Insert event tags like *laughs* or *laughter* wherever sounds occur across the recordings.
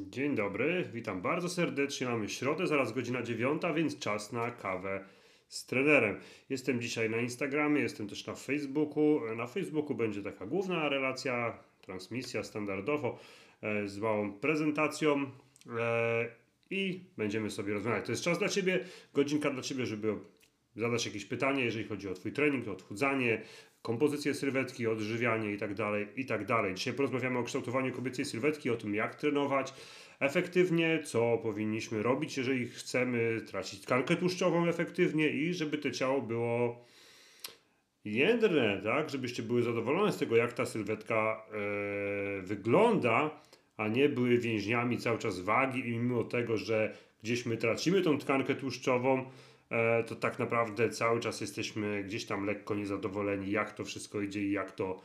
Dzień dobry, witam bardzo serdecznie. Mamy środę, zaraz godzina dziewiąta, więc czas na kawę z trenerem. Jestem dzisiaj na Instagramie, jestem też na Facebooku. Na Facebooku będzie taka główna relacja, transmisja standardowo e, z małą prezentacją e, i będziemy sobie rozmawiać. To jest czas dla Ciebie, godzinka dla Ciebie, żeby zadać jakieś pytanie, jeżeli chodzi o Twój trening, o odchudzanie, kompozycję sylwetki, odżywianie itd., tak itd. Tak Dzisiaj porozmawiamy o kształtowaniu kobiecej sylwetki, o tym jak trenować efektywnie, co powinniśmy robić, jeżeli chcemy tracić tkankę tłuszczową efektywnie i żeby to ciało było jędrne, tak? Żebyście były zadowolone z tego, jak ta sylwetka e, wygląda, a nie były więźniami cały czas wagi i mimo tego, że gdzieś my tracimy tą tkankę tłuszczową, to tak naprawdę cały czas jesteśmy gdzieś tam lekko niezadowoleni, jak to wszystko idzie i jak to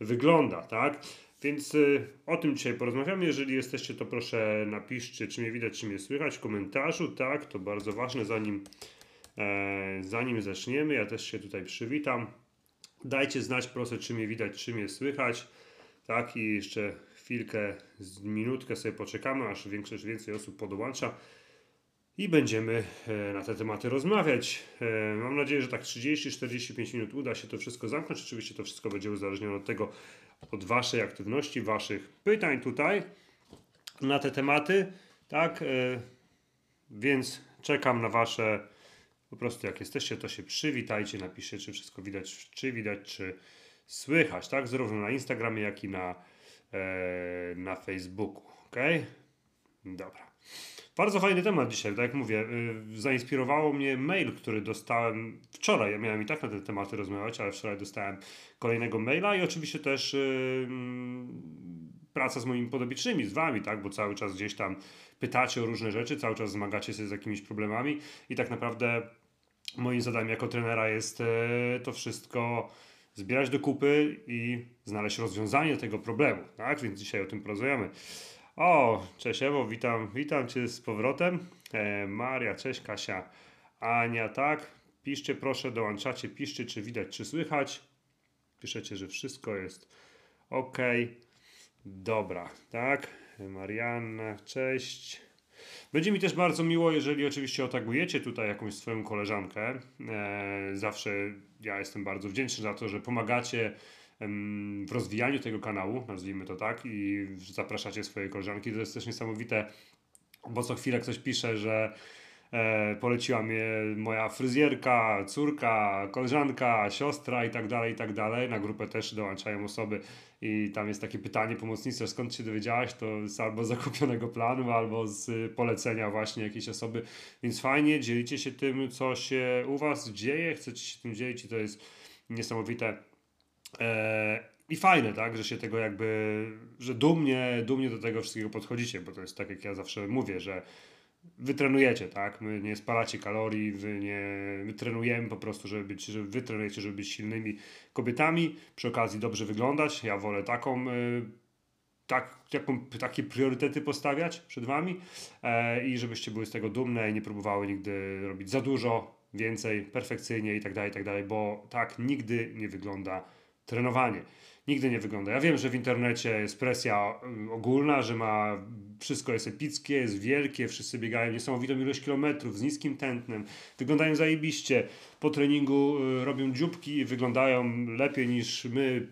wygląda, tak? Więc y, o tym dzisiaj porozmawiamy. Jeżeli jesteście, to proszę napiszcie, czy mnie widać, czy mnie słychać w komentarzu, tak? To bardzo ważne, zanim, e, zanim zaczniemy. Ja też się tutaj przywitam. Dajcie znać proszę, czy mnie widać, czy mnie słychać, tak? I jeszcze chwilkę, minutkę sobie poczekamy, aż większość, więcej osób podołącza i będziemy e, na te tematy rozmawiać. E, mam nadzieję, że tak 30-45 minut uda się to wszystko zamknąć. Oczywiście to wszystko będzie uzależnione od tego, od Waszej aktywności, Waszych pytań tutaj na te tematy. Tak, e, więc czekam na Wasze. Po prostu jak jesteście, to się przywitajcie, napiszcie, czy wszystko widać, czy widać, czy słychać, tak? Zarówno na Instagramie, jak i na, na Facebooku. Ok? Dobra. Bardzo fajny temat dzisiaj, tak jak mówię. Y, zainspirowało mnie mail, który dostałem wczoraj. Ja miałem i tak na te tematy rozmawiać, ale wczoraj dostałem kolejnego maila i oczywiście też yy, praca z moimi podobiecznymi, z wami, tak, bo cały czas gdzieś tam pytacie o różne rzeczy, cały czas zmagacie się z jakimiś problemami i tak naprawdę moim zadaniem jako trenera jest yy, to wszystko zbierać do kupy i znaleźć rozwiązanie tego problemu, tak, więc dzisiaj o tym porozmawiamy. O, cześć Ewo, witam, witam Cię z powrotem. E, Maria, cześć Kasia, Ania, tak? Piszcie proszę, dołączacie, piszcie czy widać, czy słychać. Piszecie, że wszystko jest ok. Dobra, tak? Marianna, cześć. Będzie mi też bardzo miło, jeżeli oczywiście otagujecie tutaj jakąś swoją koleżankę. E, zawsze ja jestem bardzo wdzięczny za to, że pomagacie w rozwijaniu tego kanału, nazwijmy to tak, i zapraszacie swoje koleżanki. To jest też niesamowite, bo co chwilę ktoś pisze, że e, poleciła mnie moja fryzjerka, córka, koleżanka, siostra i tak dalej, i tak dalej. Na grupę też dołączają osoby i tam jest takie pytanie pomocnicze, skąd się dowiedziałaś, to z albo zakupionego planu, albo z polecenia właśnie jakiejś osoby. Więc fajnie, dzielicie się tym, co się u Was dzieje, chcecie się tym dzielić i to jest niesamowite I fajne, tak, że się tego jakby, że dumnie, dumnie do tego wszystkiego podchodzicie, bo to jest tak, jak ja zawsze mówię, że wy trenujecie, tak? My nie spalacie kalorii, wy nie my trenujemy po prostu, żeby być, że wy trenujecie, żeby być silnymi kobietami, przy okazji dobrze wyglądać. Ja wolę taką, y, tak, taką, takie priorytety postawiać przed wami e, i żebyście były z tego dumne i nie próbowały nigdy robić za dużo, więcej, perfekcyjnie i tak dalej, i tak dalej, bo tak nigdy nie wygląda trenowanie. Nigdy nie wygląda. Ja wiem, że w internecie jest presja y, ogólna, że ma wszystko jest epickie, jest wielkie, wszyscy biegają niesamowitą ilość kilometrów z niskim tętnem, wyglądają zajebiście. Po treningu y, robią dzióbki i wyglądają lepiej niż my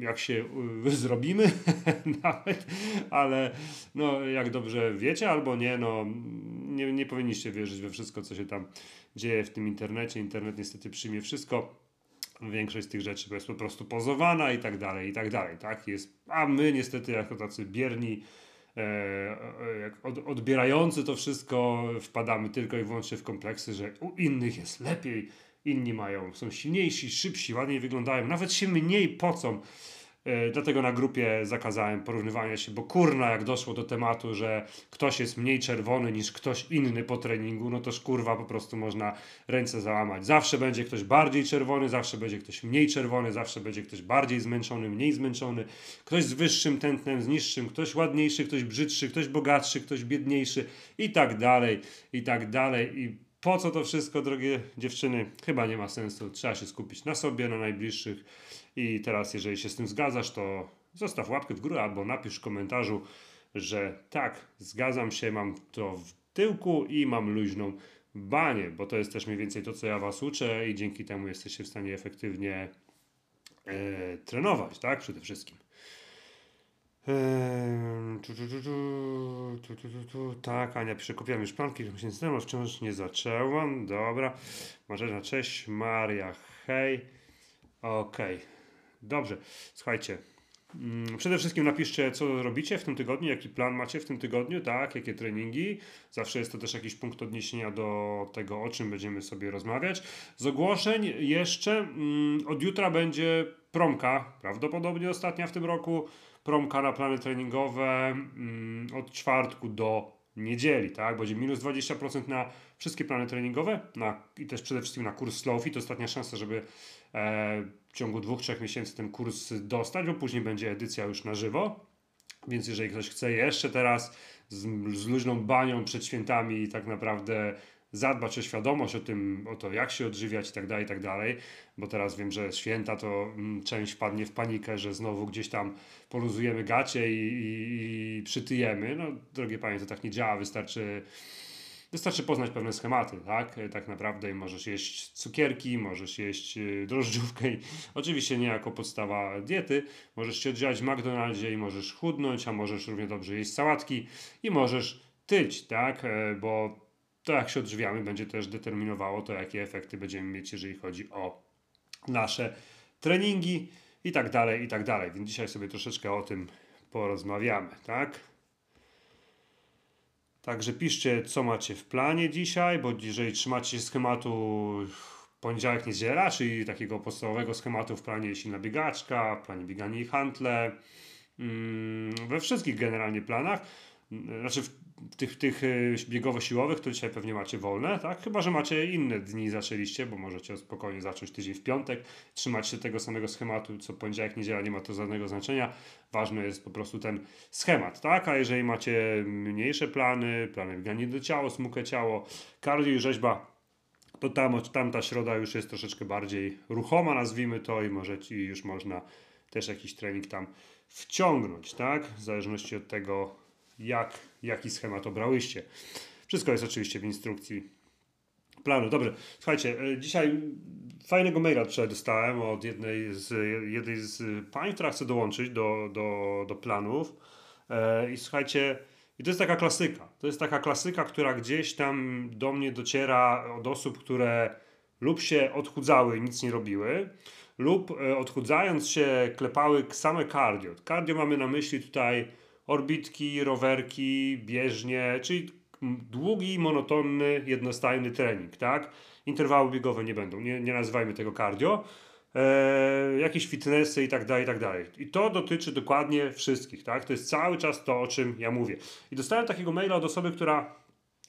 jak się y, *laughs* zrobimy *laughs* nawet, ale no jak dobrze wiecie albo nie, no nie, nie powinniście wierzyć we wszystko, co się tam dzieje w tym internecie. Internet niestety przyjmie wszystko większość z tych rzeczy jest po prostu pozowana i tak dalej, i tak dalej, tak? Jest, a my niestety jako tacy bierni, e, e, od, odbierający to wszystko, wpadamy tylko i wyłącznie w kompleksy, że u innych jest lepiej, inni mają, są silniejsi, szybsi, ładniej wyglądają, nawet się mniej pocą. E, dlatego na grupie zakazałem porównywania się, bo kurna, jak doszło do tematu, że ktoś jest mniej czerwony niż ktoś inny po treningu, no toż kurwa po prostu można ręce załamać. Zawsze będzie ktoś bardziej czerwony, zawsze będzie ktoś mniej czerwony, zawsze będzie ktoś bardziej zmęczony, mniej zmęczony, ktoś z wyższym tętnem, z niższym, ktoś ładniejszy, ktoś brzydszy, ktoś bogatszy, ktoś biedniejszy i tak dalej, i tak dalej. I po co to wszystko, drogie dziewczyny? Chyba nie ma sensu. Trzeba się skupić na sobie, na najbliższych i teraz, jeżeli się z tym zgadzasz, to zostaw łapkę w górę albo napisz w komentarzu że tak, zgadzam się, mam to w tyłku i mam luźną banie, bo to jest też mniej więcej to, co ja Was uczę i dzięki temu jesteście w stanie efektywnie e, trenować, tak? Przede wszystkim. Tu, tu, tu, Tak, Ania pisze, kupiłam już planki, że miesięcy temu, wciąż nie zaczęłam. Dobra. Marzena, cześć. Maria, hej. Okej. Dobrze. Słuchajcie. Mm, Przede wszystkim napiszcie, co robicie w tym tygodniu, jaki plan macie w tym tygodniu, tak, jakie treningi. Zawsze jest to też jakiś punkt odniesienia do tego, o czym będziemy sobie rozmawiać. Z ogłoszeń jeszcze mm, od jutra będzie promka, prawdopodobnie ostatnia w tym roku promka na plany treningowe mm, od czwartku do niedzieli, tak? Będzie minus 20% na wszystkie plany treningowe na, i też przede wszystkim na kurs Slowfit. To ostatnia szansa, żeby e, w ciągu dwóch, trzech miesięcy ten kurs dostać, bo później będzie edycja już na żywo. Więc jeżeli ktoś chce jeszcze teraz z, z luźną banią przed świętami tak naprawdę zadbać o świadomość o tym, o to jak się odżywiać i tak dalej, i tak dalej, bo teraz wiem, że święta to mm, część wpadnie w panikę, że znowu gdzieś tam poluzujemy gacie i, i, i przytyjemy. No, drogie panie, to tak nie działa, wystarczy Wystarczy poznać pewne schematy, tak? Tak naprawdę możesz jeść cukierki, możesz jeść y, drożdżówkę *laughs* oczywiście nie jako podstawa diety. Możesz się odżywać w McDonaldzie i możesz chudnąć, a możesz równie dobrze jeść sałatki i możesz tyć, tak? E, Bo to jak się odżywiamy będzie też determinowało to, jakie efekty będziemy mieć, jeżeli chodzi o nasze treningi i tak dalej, i tak dalej. Więc dzisiaj sobie troszeczkę o tym porozmawiamy, tak? Także piszcie, co macie w planie dzisiaj, bo jeżeli trzymacie się schematu poniedziałek, niedziela, czyli takiego podstawowego schematu w planie silna biegaczka, planie bieganie i handle, mm, we wszystkich generalnie planach, znaczy tych, tych y, biegowo-siłowych to dzisiaj pewnie macie wolne, tak? Chyba, że macie inne dni zaczęliście, bo możecie spokojnie zacząć tydzień w piątek, trzymać się tego samego schematu, co poniedziałek, niedziela, nie ma to żadnego znaczenia. Ważny jest po prostu ten schemat, tak? A jeżeli macie mniejsze plany, plany bieganie do ciała, smukę ciało, cardio i rzeźba, to tam, tamta środa już jest troszeczkę bardziej ruchoma, nazwijmy to, i możecie już można też jakiś trening tam wciągnąć, tak? W zależności od tego, jak, jaki schemat obrałyście. Wszystko jest oczywiście w instrukcji planu. Dobrze, słuchajcie, e, dzisiaj fajnego maila tutaj dostałem od jednej z, jednej z pań, która chce dołączyć do, do, do planów. E, I słuchajcie, i to jest taka klasyka. To jest taka klasyka, która gdzieś tam do mnie dociera od osób, które lub się odchudzały nic nie robiły, lub e, odchudzając się klepały same cardio. Cardio mamy na myśli tutaj orbitki, rowerki, bieżnie, czyli długi, monotonny, jednostajny trening, tak? Interwały biegowe nie będą, nie, nie nazywajmy tego cardio. E, jakieś fitnessy i tak dalej, i tak dalej. I to dotyczy dokładnie wszystkich, tak? To jest cały czas to, o czym ja mówię. I dostałem takiego maila od osoby, która,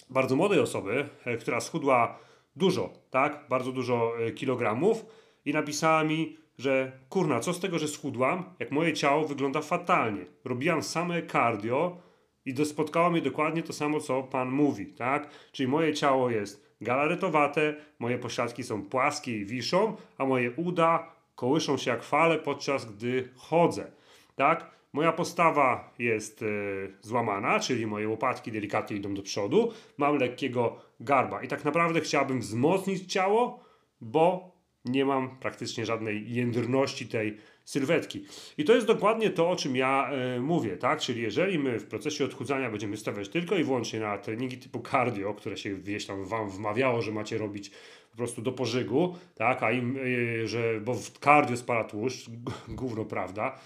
bardzo młodej osoby, e, która schudła dużo, tak? Bardzo dużo e, kilogramów i napisała mi, że kurna, co z tego, że schudłam, jak moje ciało wygląda fatalnie. Robiłam same cardio i spotkało mnie dokładnie to samo, co pan mówi, tak? Czyli moje ciało jest galaretowate, moje pośladki są płaskie i wiszą, a moje uda kołyszą się jak fale podczas gdy chodzę, tak? Moja postawa jest y, złamana, czyli moje łopatki delikatnie idą do przodu, mam lekkiego garba i tak naprawdę chciałbym wzmocnić ciało, bo nie mam praktycznie żadnej jędrności tej sylwetki. I to jest dokładnie to, o czym ja y, mówię, tak? Czyli jeżeli my w procesie odchudzania będziemy stawiać tylko i wyłącznie na treningi typu cardio, które się gdzieś tam wam wmawiało, że macie robić po prostu do pożygu, tak? A im, y, że, bo w cardio spala tłuszcz, *laughs* gówno prawda,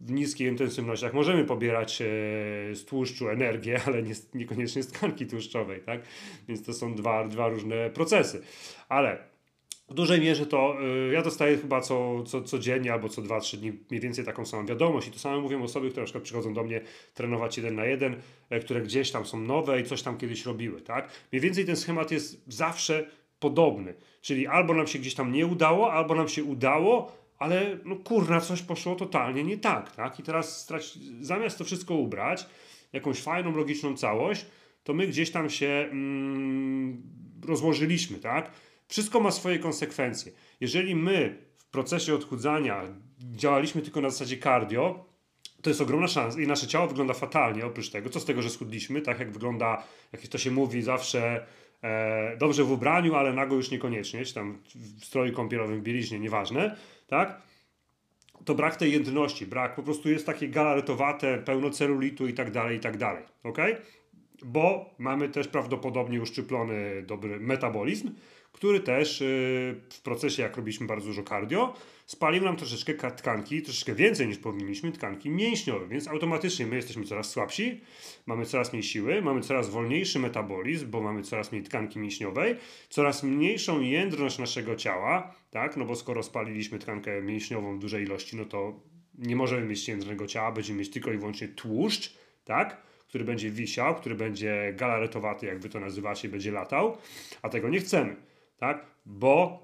w niskich intensywnościach możemy pobierać e, z tłuszczu energię, *laughs* ale nie, niekoniecznie z tkanki tłuszczowej, tak? Więc to są dwa, dwa różne procesy. Ale w dużej mierze to y, ja dostaję chyba co, co, codziennie albo co 2-3 dni mniej więcej taką samą wiadomość i to samo mówią osoby, które na przykład przychodzą do mnie trenować jeden na jeden, e, które gdzieś tam są nowe i coś tam kiedyś robiły, tak? Mniej więcej ten schemat jest zawsze podobny, czyli albo nam się gdzieś tam nie udało, albo nam się udało, ale no kurna, coś poszło totalnie nie tak, tak? I teraz zamiast to wszystko ubrać, jakąś fajną, logiczną całość, to my gdzieś tam się mm, rozłożyliśmy, tak? Wszystko ma swoje konsekwencje. Jeżeli my w procesie odchudzania działaliśmy tylko na zasadzie cardio, to jest ogromna szansa i nasze ciało wygląda fatalnie oprócz tego. Co z tego, że schudliśmy, tak jak wygląda, jak to się mówi zawsze, e, dobrze w ubraniu, ale nago już niekoniecznie, czy tam w stroju kąpielowym, bieliźnie, nieważne, tak? To brak tej jedności, brak, po prostu jest takie galaretowate, pełno celulitu i tak dalej, i tak dalej, ok? Bo mamy też prawdopodobnie uszczyplony dobry metabolizm, który też yy, w procesie, jak robiliśmy bardzo dużo cardio, spalił nam troszeczkę tkanki, troszeczkę więcej niż powinniśmy, tkanki mięśniowe, więc automatycznie my jesteśmy coraz słabsi, mamy coraz mniej siły, mamy coraz wolniejszy metabolizm, bo mamy coraz mniej tkanki mięśniowej, coraz mniejszą jędrność naszego ciała, tak, no bo skoro spaliliśmy tkankę mięśniową w dużej ilości, no to nie możemy mieć jędrnego ciała, będziemy mieć tylko i wyłącznie tłuszcz, tak, który będzie wisiał, który będzie galaretowaty, jak wy to nazywacie, będzie latał, a tego nie chcemy, tak, bo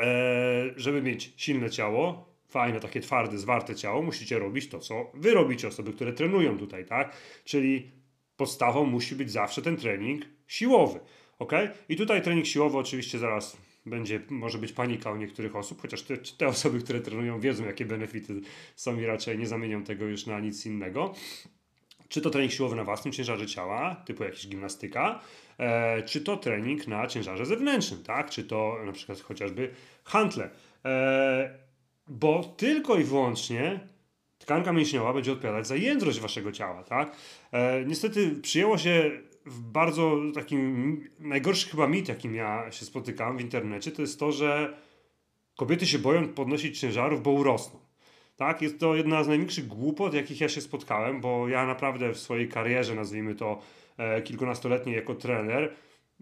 e, żeby mieć silne ciało, fajne, takie twarde, zwarte ciało, musicie robić to, co wy robicie, osoby, które trenują tutaj, tak? Czyli podstawą musi być zawsze ten trening siłowy, ok? I tutaj trening siłowy oczywiście zaraz będzie, może być panika u niektórych osób, chociaż te, te osoby, które trenują, wiedzą, jakie benefity są i raczej nie zamienią tego już na nic innego. Czy to trening siłowy na własnym ciężarze ciała, typu jakaś gimnastyka, e, czy to trening na ciężarze zewnętrznym, tak? Czy to na przykład chociażby hantle. E, bo tylko i wyłącznie tkanka mięśniowa będzie odpowiadać za jędrość waszego ciała, tak? E, niestety przyjęło się w bardzo takim najgorszy chyba mit, jakim ja się spotykam w internecie, to jest to, że kobiety się boją podnosić ciężarów, bo urosną. Tak, jest to jedna z największych głupot, jakich ja się spotkałem, bo ja naprawdę w swojej karierze, nazwijmy to e, kilkunastoletniej jako trener,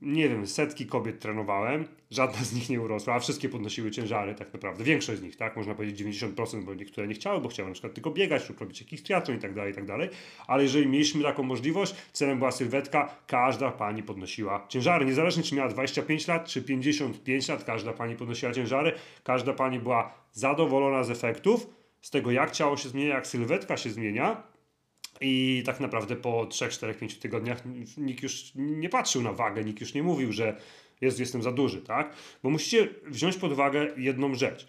nie wiem, setki kobiet trenowałem, żadna z nich nie urosła, a wszystkie podnosiły ciężary tak naprawdę. Większość z nich, tak, można powiedzieć 90%, bo niektóre nie chciały, bo chciały na przykład tylko biegać lub robić jakiś triatlon i tak dalej, i tak dalej. Ale jeżeli mieliśmy taką możliwość, celem była sylwetka, każda pani podnosiła ciężary. Niezależnie czy miała 25 lat, czy 55 lat, każda pani podnosiła ciężary, każda pani była zadowolona z efektów, z tego jak ciało się zmienia, jak sylwetka się zmienia, i tak naprawdę po 3, 4, 5 tygodniach nikt już nie patrzył na wagę, nikt już nie mówił, że jest, jestem za duży, tak? Bo musicie wziąć pod uwagę jedną rzecz.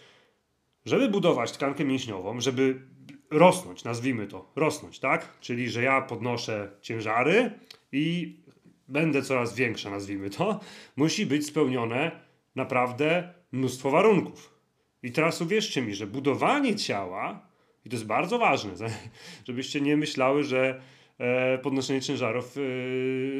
Żeby budować tkankę mięśniową, żeby rosnąć, nazwijmy to, rosnąć, tak? Czyli, że ja podnoszę ciężary i będę coraz większa, nazwijmy to, musi być spełnione naprawdę mnóstwo warunków. I teraz uwierzcie mi, że budowanie ciała i to jest bardzo ważne, żebyście nie myślały, że e, podnoszenie ciężarów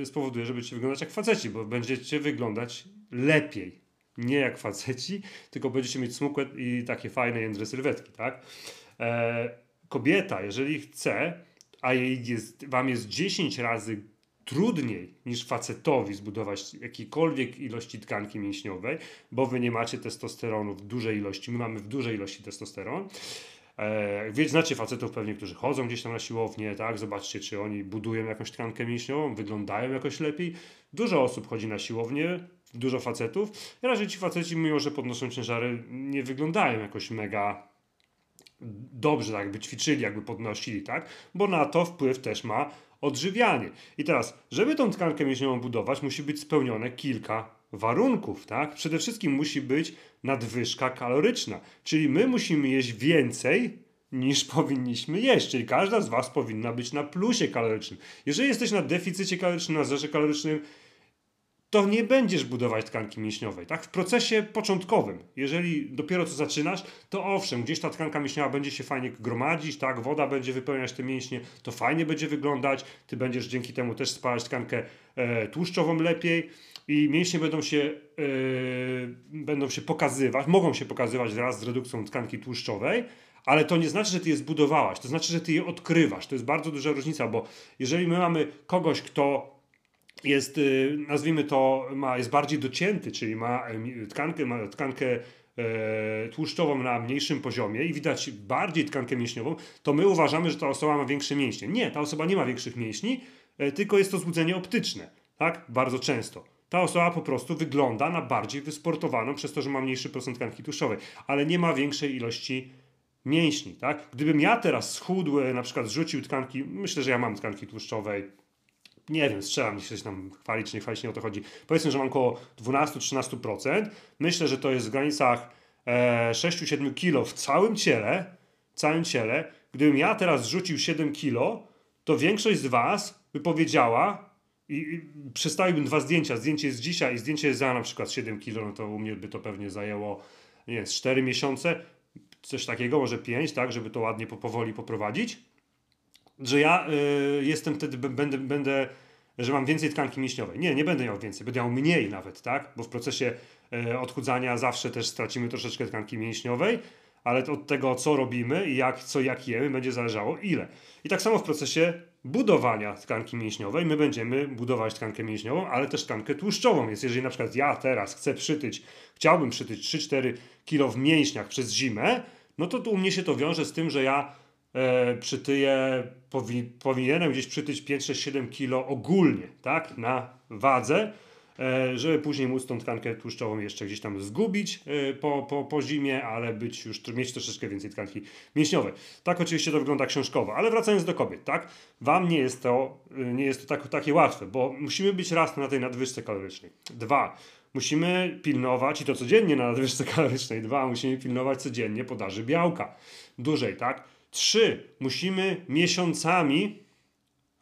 e, spowoduje, że będziecie wyglądać jak faceci, bo będziecie wyglądać lepiej. Nie jak faceci, tylko będziecie mieć smukłe i takie fajne jędre sylwetki, tak? E, kobieta, jeżeli chce, a jej jest, wam jest 10 razy trudniej niż facetowi zbudować jakiejkolwiek ilości tkanki mięśniowej, bo wy nie macie testosteronu w dużej ilości, my mamy w dużej ilości testosteron, E, Wiecie, znacie facetów pewnie, którzy chodzą gdzieś tam na siłownię, tak? Zobaczcie, czy oni budują jakąś tkankę mięśniową, wyglądają jakoś lepiej. Dużo osób chodzi na siłownię, dużo facetów. Raczej ci faceci, mimo że podnoszą ciężary, nie wyglądają jakoś mega dobrze, tak jakby ćwiczyli, jakby podnosili, tak? Bo na to wpływ też ma odżywianie. I teraz, żeby tą tkankę mięśniową budować, musi być spełnione kilka warunków, tak? Przede wszystkim musi być nadwyżka kaloryczna, czyli my musimy jeść więcej niż *laughs* powinniśmy jeść, czyli każda z Was powinna być na plusie kalorycznym. Jeżeli jesteś na deficycie kalorycznym, na zerze kalorycznym, to nie będziesz budować tkanki mięśniowej. Tak? W procesie początkowym, jeżeli dopiero co zaczynasz, to owszem, gdzieś ta tkanka mięśniowa będzie się fajnie gromadzić, tak? woda będzie wypełniać te mięśnie, to fajnie będzie wyglądać, ty będziesz dzięki temu też spalać tkankę e, tłuszczową lepiej i mięśnie będą się, yy, będą się pokazywać, mogą się pokazywać wraz z redukcją tkanki tłuszczowej, ale to nie znaczy, że ty je zbudowałeś, to znaczy, że ty je odkrywasz. To jest bardzo duża różnica, bo jeżeli my mamy kogoś, kto jest, yy, nazwijmy to, ma, jest bardziej docięty, czyli ma tkankę, ma tkankę e, tłuszczową na mniejszym poziomie i widać bardziej tkankę mięśniową, to my uważamy, że ta osoba ma większe mięśnie. Nie, ta osoba nie ma większych mięśni, e, tylko jest to złudzenie optyczne. Tak? Bardzo często ta osoba po prostu wygląda na bardziej wysportowaną przez to, że ma mniejszy procent tkanki tłuszczowej, ale nie ma większej ilości mięśni, tak? Gdybym ja teraz schudł, na przykład zrzucił tkanki, myślę, że ja mam tkanki tłuszczowej, nie wiem, strzelam, nie się tam chwalić, nie chwalić, nie o to chodzi. Powiedzmy, że mam około 12-13%. Myślę, że to jest w granicach e, 6-7 kg w całym ciele, całym ciele gdybym ja teraz rzucił 7 kilo, to większość z Was by powiedziała, i, i dwa zdjęcia. Zdjęcie jest dzisiaj i zdjęcie za na przykład 7 kilo, no to u mnie by to pewnie zajęło, nie wiem, 4 miesiące, coś takiego, może 5, tak, żeby to ładnie po, powoli poprowadzić. Że ja y, jestem wtedy, będę, będę, że mam więcej tkanki mięśniowej. Nie, nie będę miał więcej, będę miał mniej nawet, tak, bo w procesie y, odchudzania zawsze też stracimy troszeczkę tkanki mięśniowej, ale od tego, co robimy i jak, co jak jemy, będzie zależało ile. I tak samo w procesie budowania tkanki mięśniowej my będziemy budować tkankę mięśniową, ale też tkankę tłuszczową. Więc jeżeli na przykład ja teraz chcę przytyć, chciałbym przytyć 3-4 kg w mięśniach przez zimę, no to tu u mnie się to wiąże z tym, że ja przytyję, powi, powinienem gdzieś przytyć 5-6-7 kg ogólnie, tak, na wadze, E, żeby później móc tą tkankę tłuszczową jeszcze gdzieś tam zgubić e, po, po, po zimie, ale być już, mieć troszeczkę więcej tkanki mięśniowej. Tak oczywiście to wygląda książkowo, ale wracając do kobiet, tak? Wam nie jest to, e, nie jest to tak, takie łatwe, bo musimy być raz na tej nadwyżce kalorycznej. Dwa, musimy pilnować, i to codziennie na nadwyżce *laughs* kalorycznej, dwa, musimy pilnować codziennie podaży białka. Dłużej, tak? Trzy, musimy miesiącami,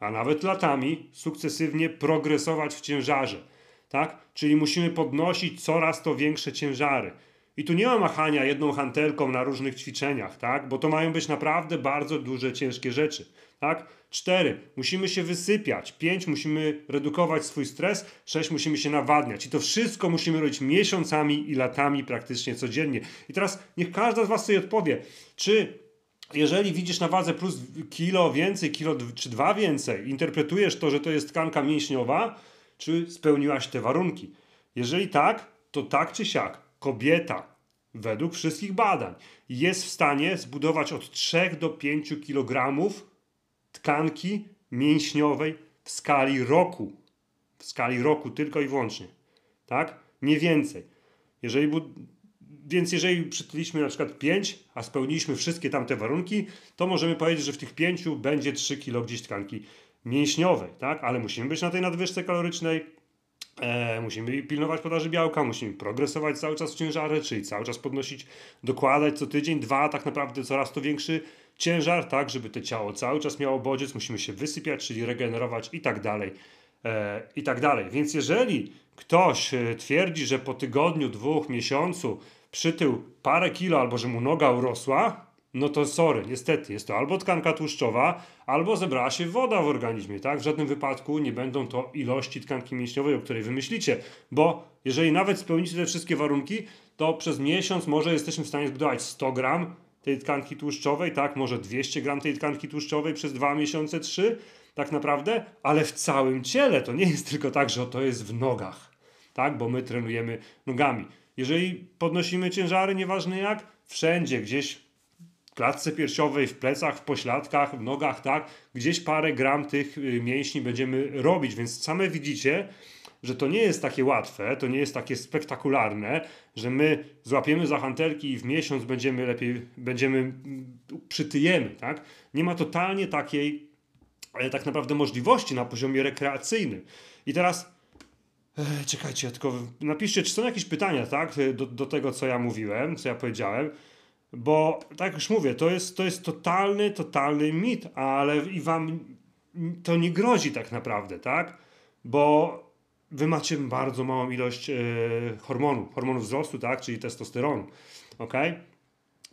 a nawet latami sukcesywnie progresować w ciężarze tak? Czyli musimy podnosić coraz to większe ciężary. I tu nie ma machania jedną hantelką na różnych ćwiczeniach, tak? Bo to mają być naprawdę bardzo duże, ciężkie rzeczy, tak? Cztery, musimy się wysypiać. Pięć, musimy redukować swój stres. Sześć, musimy się nawadniać. I to wszystko musimy robić miesiącami i latami praktycznie codziennie. I teraz niech każda z Was sobie odpowie, czy jeżeli widzisz na wadze plus kilo więcej, kilo czy dwa więcej, interpretujesz to, że to jest tkanka mięśniowa, czy spełniłaś te warunki. Jeżeli tak, to tak czy siak kobieta, według wszystkich badań, jest w stanie zbudować od 3 do 5 kg tkanki mięśniowej w skali roku. W skali roku tylko i wyłącznie. Tak? Nie więcej. Jeżeli więc jeżeli przytyliśmy na przykład 5, a spełniliśmy wszystkie tamte warunki, to możemy powiedzieć, że w tych 5 będzie 3 kg gdzieś tkanki mięśniowej, tak? Ale musimy być na tej nadwyżce kalorycznej, e, musimy pilnować podaży białka, musimy progresować cały czas w ciężarze, czyli cały czas podnosić, dokładać co tydzień, dwa, tak naprawdę coraz to większy ciężar, tak, żeby to ciało cały czas miało bodziec, musimy się wysypiać, czyli regenerować i tak dalej, e, i tak dalej. Więc jeżeli ktoś e, twierdzi, że po tygodniu, dwóch, miesiącu przytył parę kilo albo że mu noga urosła, no to sorry, niestety, jest to albo tkanka tłuszczowa, albo zebrała się woda w organizmie, tak? W żadnym wypadku nie będą to ilości tkanki mięśniowej, o której wymyślicie, bo jeżeli nawet spełnicie te wszystkie warunki, to przez miesiąc może jesteśmy w stanie zbudować 100 gram tej tkanki tłuszczowej, tak? Może 200 gram tej tkanki tłuszczowej przez dwa miesiące, trzy, tak naprawdę, ale w całym ciele. To nie jest tylko tak, że to jest w nogach, tak? Bo my trenujemy nogami. Jeżeli podnosimy ciężary, nieważne jak, wszędzie gdzieś klatce piersiowej, w plecach, w pośladkach, w nogach, tak, gdzieś parę gram tych y, mięśni będziemy robić, więc same widzicie, że to nie jest takie łatwe, to nie jest takie spektakularne, że my złapiemy za hantelki i w miesiąc będziemy lepiej, będziemy mm, przytyjemy, tak? Nie ma totalnie takiej e, tak naprawdę możliwości na poziomie rekreacyjnym. I teraz czekajcie, tylko napiszcie, czy są jakieś pytania, tak, do, do tego, co ja mówiłem, co ja powiedziałem. Bo tak już mówię, to jest, to jest totalny, totalny mit, ale i wam to nie grozi tak naprawdę, tak? Bo wy macie bardzo małą ilość e, hormonu, hormonu wzrostu, tak? Czyli testosteronu, ok?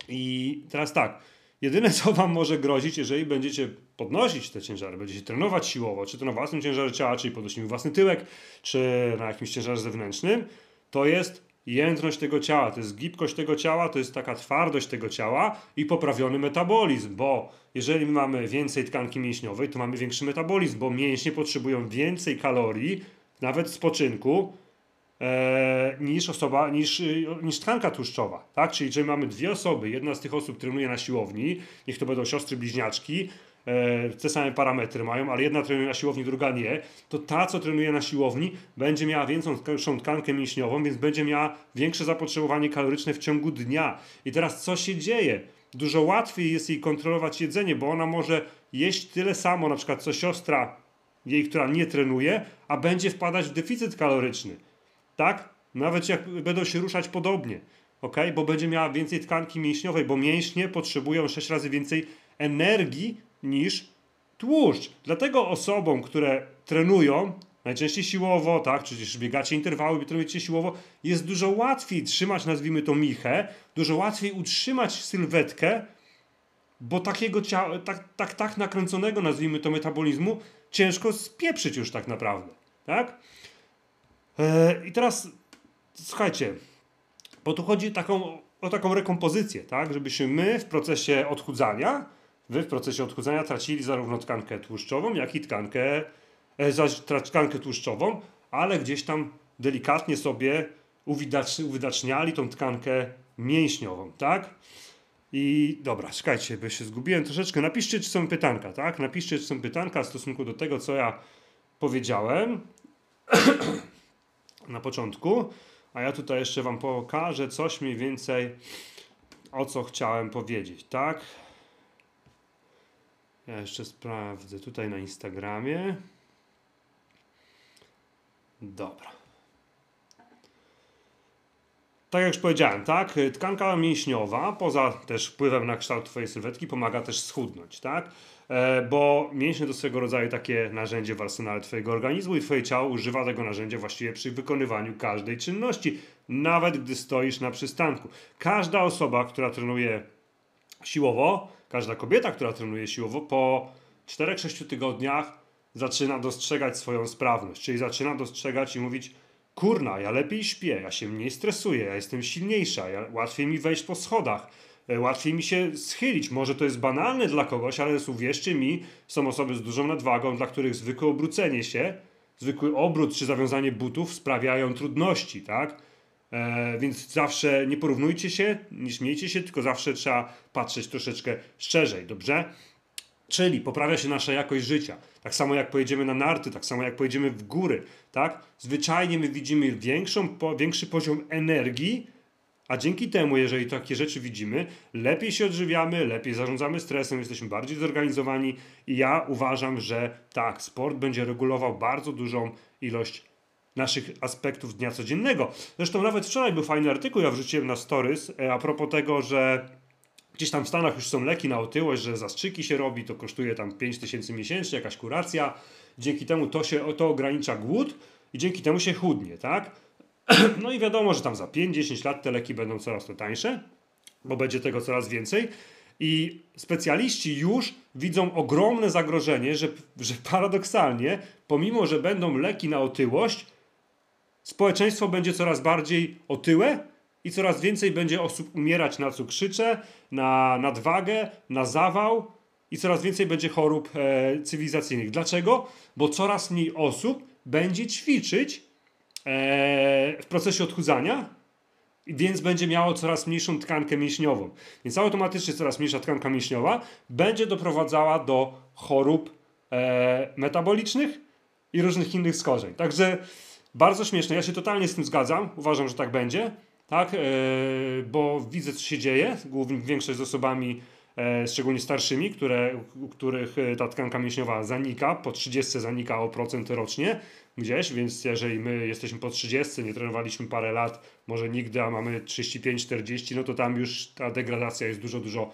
I teraz tak, jedyne co wam może grozić, jeżeli będziecie podnosić te ciężary, będziecie trenować siłowo, czy to na własnym ciężarze ciała, czyli podnosimy własny tyłek, czy na jakimś ciężarze zewnętrznym, to jest jędrność tego ciała, to jest gibkość tego ciała, to jest taka twardość tego ciała i poprawiony metabolizm, bo jeżeli mamy więcej tkanki mięśniowej, to mamy większy metabolizm, bo mięśnie potrzebują więcej kalorii, nawet spoczynku, niż osoba, niż, niż tkanka tłuszczowa, tak? Czyli jeżeli mamy dwie osoby, jedna z tych osób trenuje na siłowni, niech to będą siostry bliźniaczki, E, te same parametry mają, ale jedna trenuje na siłowni, druga nie, to ta, co trenuje na siłowni, będzie miała większą tkankę mięśniową, więc będzie miała większe zapotrzebowanie kaloryczne w ciągu dnia. I teraz co się dzieje? Dużo łatwiej jest jej kontrolować jedzenie, bo ona może jeść tyle samo, na przykład co siostra jej, która nie trenuje, a będzie wpadać w deficyt kaloryczny. Tak? Nawet jak będą się ruszać podobnie. ok? Bo będzie miała więcej tkanki mięśniowej, bo mięśnie potrzebują 6 razy więcej energii niż tłuszcz. Dlatego osobom, które trenują, najczęściej siłowo, tak, też biegacie interwały, trenujecie siłowo, jest dużo łatwiej trzymać, nazwijmy to michę, dużo łatwiej utrzymać sylwetkę, bo takiego ciała, tak, tak, tak nakręconego, nazwijmy to metabolizmu, ciężko spieprzyć już tak naprawdę, tak? Eee, I teraz słuchajcie, bo tu chodzi taką, o taką rekompozycję, tak? Żebyśmy my w procesie odchudzania, wy w procesie odchudzania tracili zarówno tkankę tłuszczową, jak i tkankę, e, tkankę tłuszczową, ale gdzieś tam delikatnie sobie uwidaczniali tą tkankę mięśniową, tak? I dobra, czekajcie, bo się zgubiłem troszeczkę. Napiszcie, czy są pytanka, tak? Napiszcie, czy są pytanka w stosunku do tego, co ja powiedziałem *clears throat* na początku. A ja tutaj jeszcze Wam pokażę coś mniej więcej, o co chciałem powiedzieć, tak? Ja jeszcze sprawdzę tutaj na Instagramie. Dobra. Tak jak już powiedziałem, tak, tkanka mięśniowa, poza też wpływem na kształt Twojej sylwetki, pomaga też schudnąć, tak? E, bo mięśnie to swego rodzaju takie narzędzie w arsenale Twojego organizmu i Twoje ciało używa tego narzędzia właściwie przy wykonywaniu każdej czynności, nawet gdy stoisz na przystanku. Każda osoba, która trenuje siłowo, każda kobieta, która trenuje siłowo, po 4-6 tygodniach zaczyna dostrzegać swoją sprawność, czyli zaczyna dostrzegać i mówić, kurna, ja lepiej śpię, ja się mniej stresuję, ja jestem silniejsza, ja, łatwiej mi wejść po schodach, łatwiej mi się schylić. Może to jest banalne dla kogoś, ale uwierzcie mi, są osoby z dużą nadwagą, dla których zwykłe obrócenie się, zwykły obrót czy zawiązanie butów sprawiają trudności, tak? E, więc zawsze nie porównujcie się, nie śmiejcie się, tylko zawsze trzeba patrzeć troszeczkę szczerzej, dobrze? Czyli poprawia się nasza jakość życia. Tak samo jak pojedziemy na narty, tak samo jak pojedziemy w góry, tak? Zwyczajnie my widzimy większą, po, większy poziom energii, a dzięki temu, jeżeli takie rzeczy widzimy, lepiej się odżywiamy, lepiej zarządzamy stresem, jesteśmy bardziej zorganizowani i ja uważam, że tak, sport będzie regulował bardzo dużą ilość naszych aspektów dnia codziennego. Zresztą nawet wczoraj był fajny artykuł, ja wrzuciłem na stories e, a propos tego, że Gdzieś tam w Stanach już są leki na otyłość, że zastrzyki się robi, to kosztuje tam 5 tysięcy miesięcznie, jakaś kuracja. Dzięki temu to się to ogranicza głód i dzięki temu się chudnie, tak? *clears throat* No i wiadomo, że tam za 5-10 lat te leki będą coraz to tańsze, bo będzie tego coraz więcej. I specjaliści już widzą ogromne zagrożenie, że, że paradoksalnie, pomimo że będą leki na otyłość, społeczeństwo będzie coraz bardziej otyłe, i coraz więcej będzie osób umierać na cukrzycę, na nadwagę, na zawał i coraz więcej będzie chorób e, cywilizacyjnych. Dlaczego? Bo coraz mniej osób będzie ćwiczyć w procesie odchudzania, więc będzie miało coraz mniejszą tkankę mięśniową. Więc automatycznie coraz mniejsza tkanka mięśniowa będzie doprowadzała do chorób e, metabolicznych i różnych innych skorzeń. Także bardzo śmieszne. Ja się totalnie z tym zgadzam. Uważam, że tak będzie tak? E, bo widzę, co się dzieje. Głównie większość z osobami, e, szczególnie starszymi, które, u których ta tkanka mięśniowa zanika, po 30 zanika o procent rocznie gdzieś, więc jeżeli my jesteśmy po 30, nie trenowaliśmy parę lat, może nigdy, a mamy 35-40, no to tam już ta degradacja jest dużo, dużo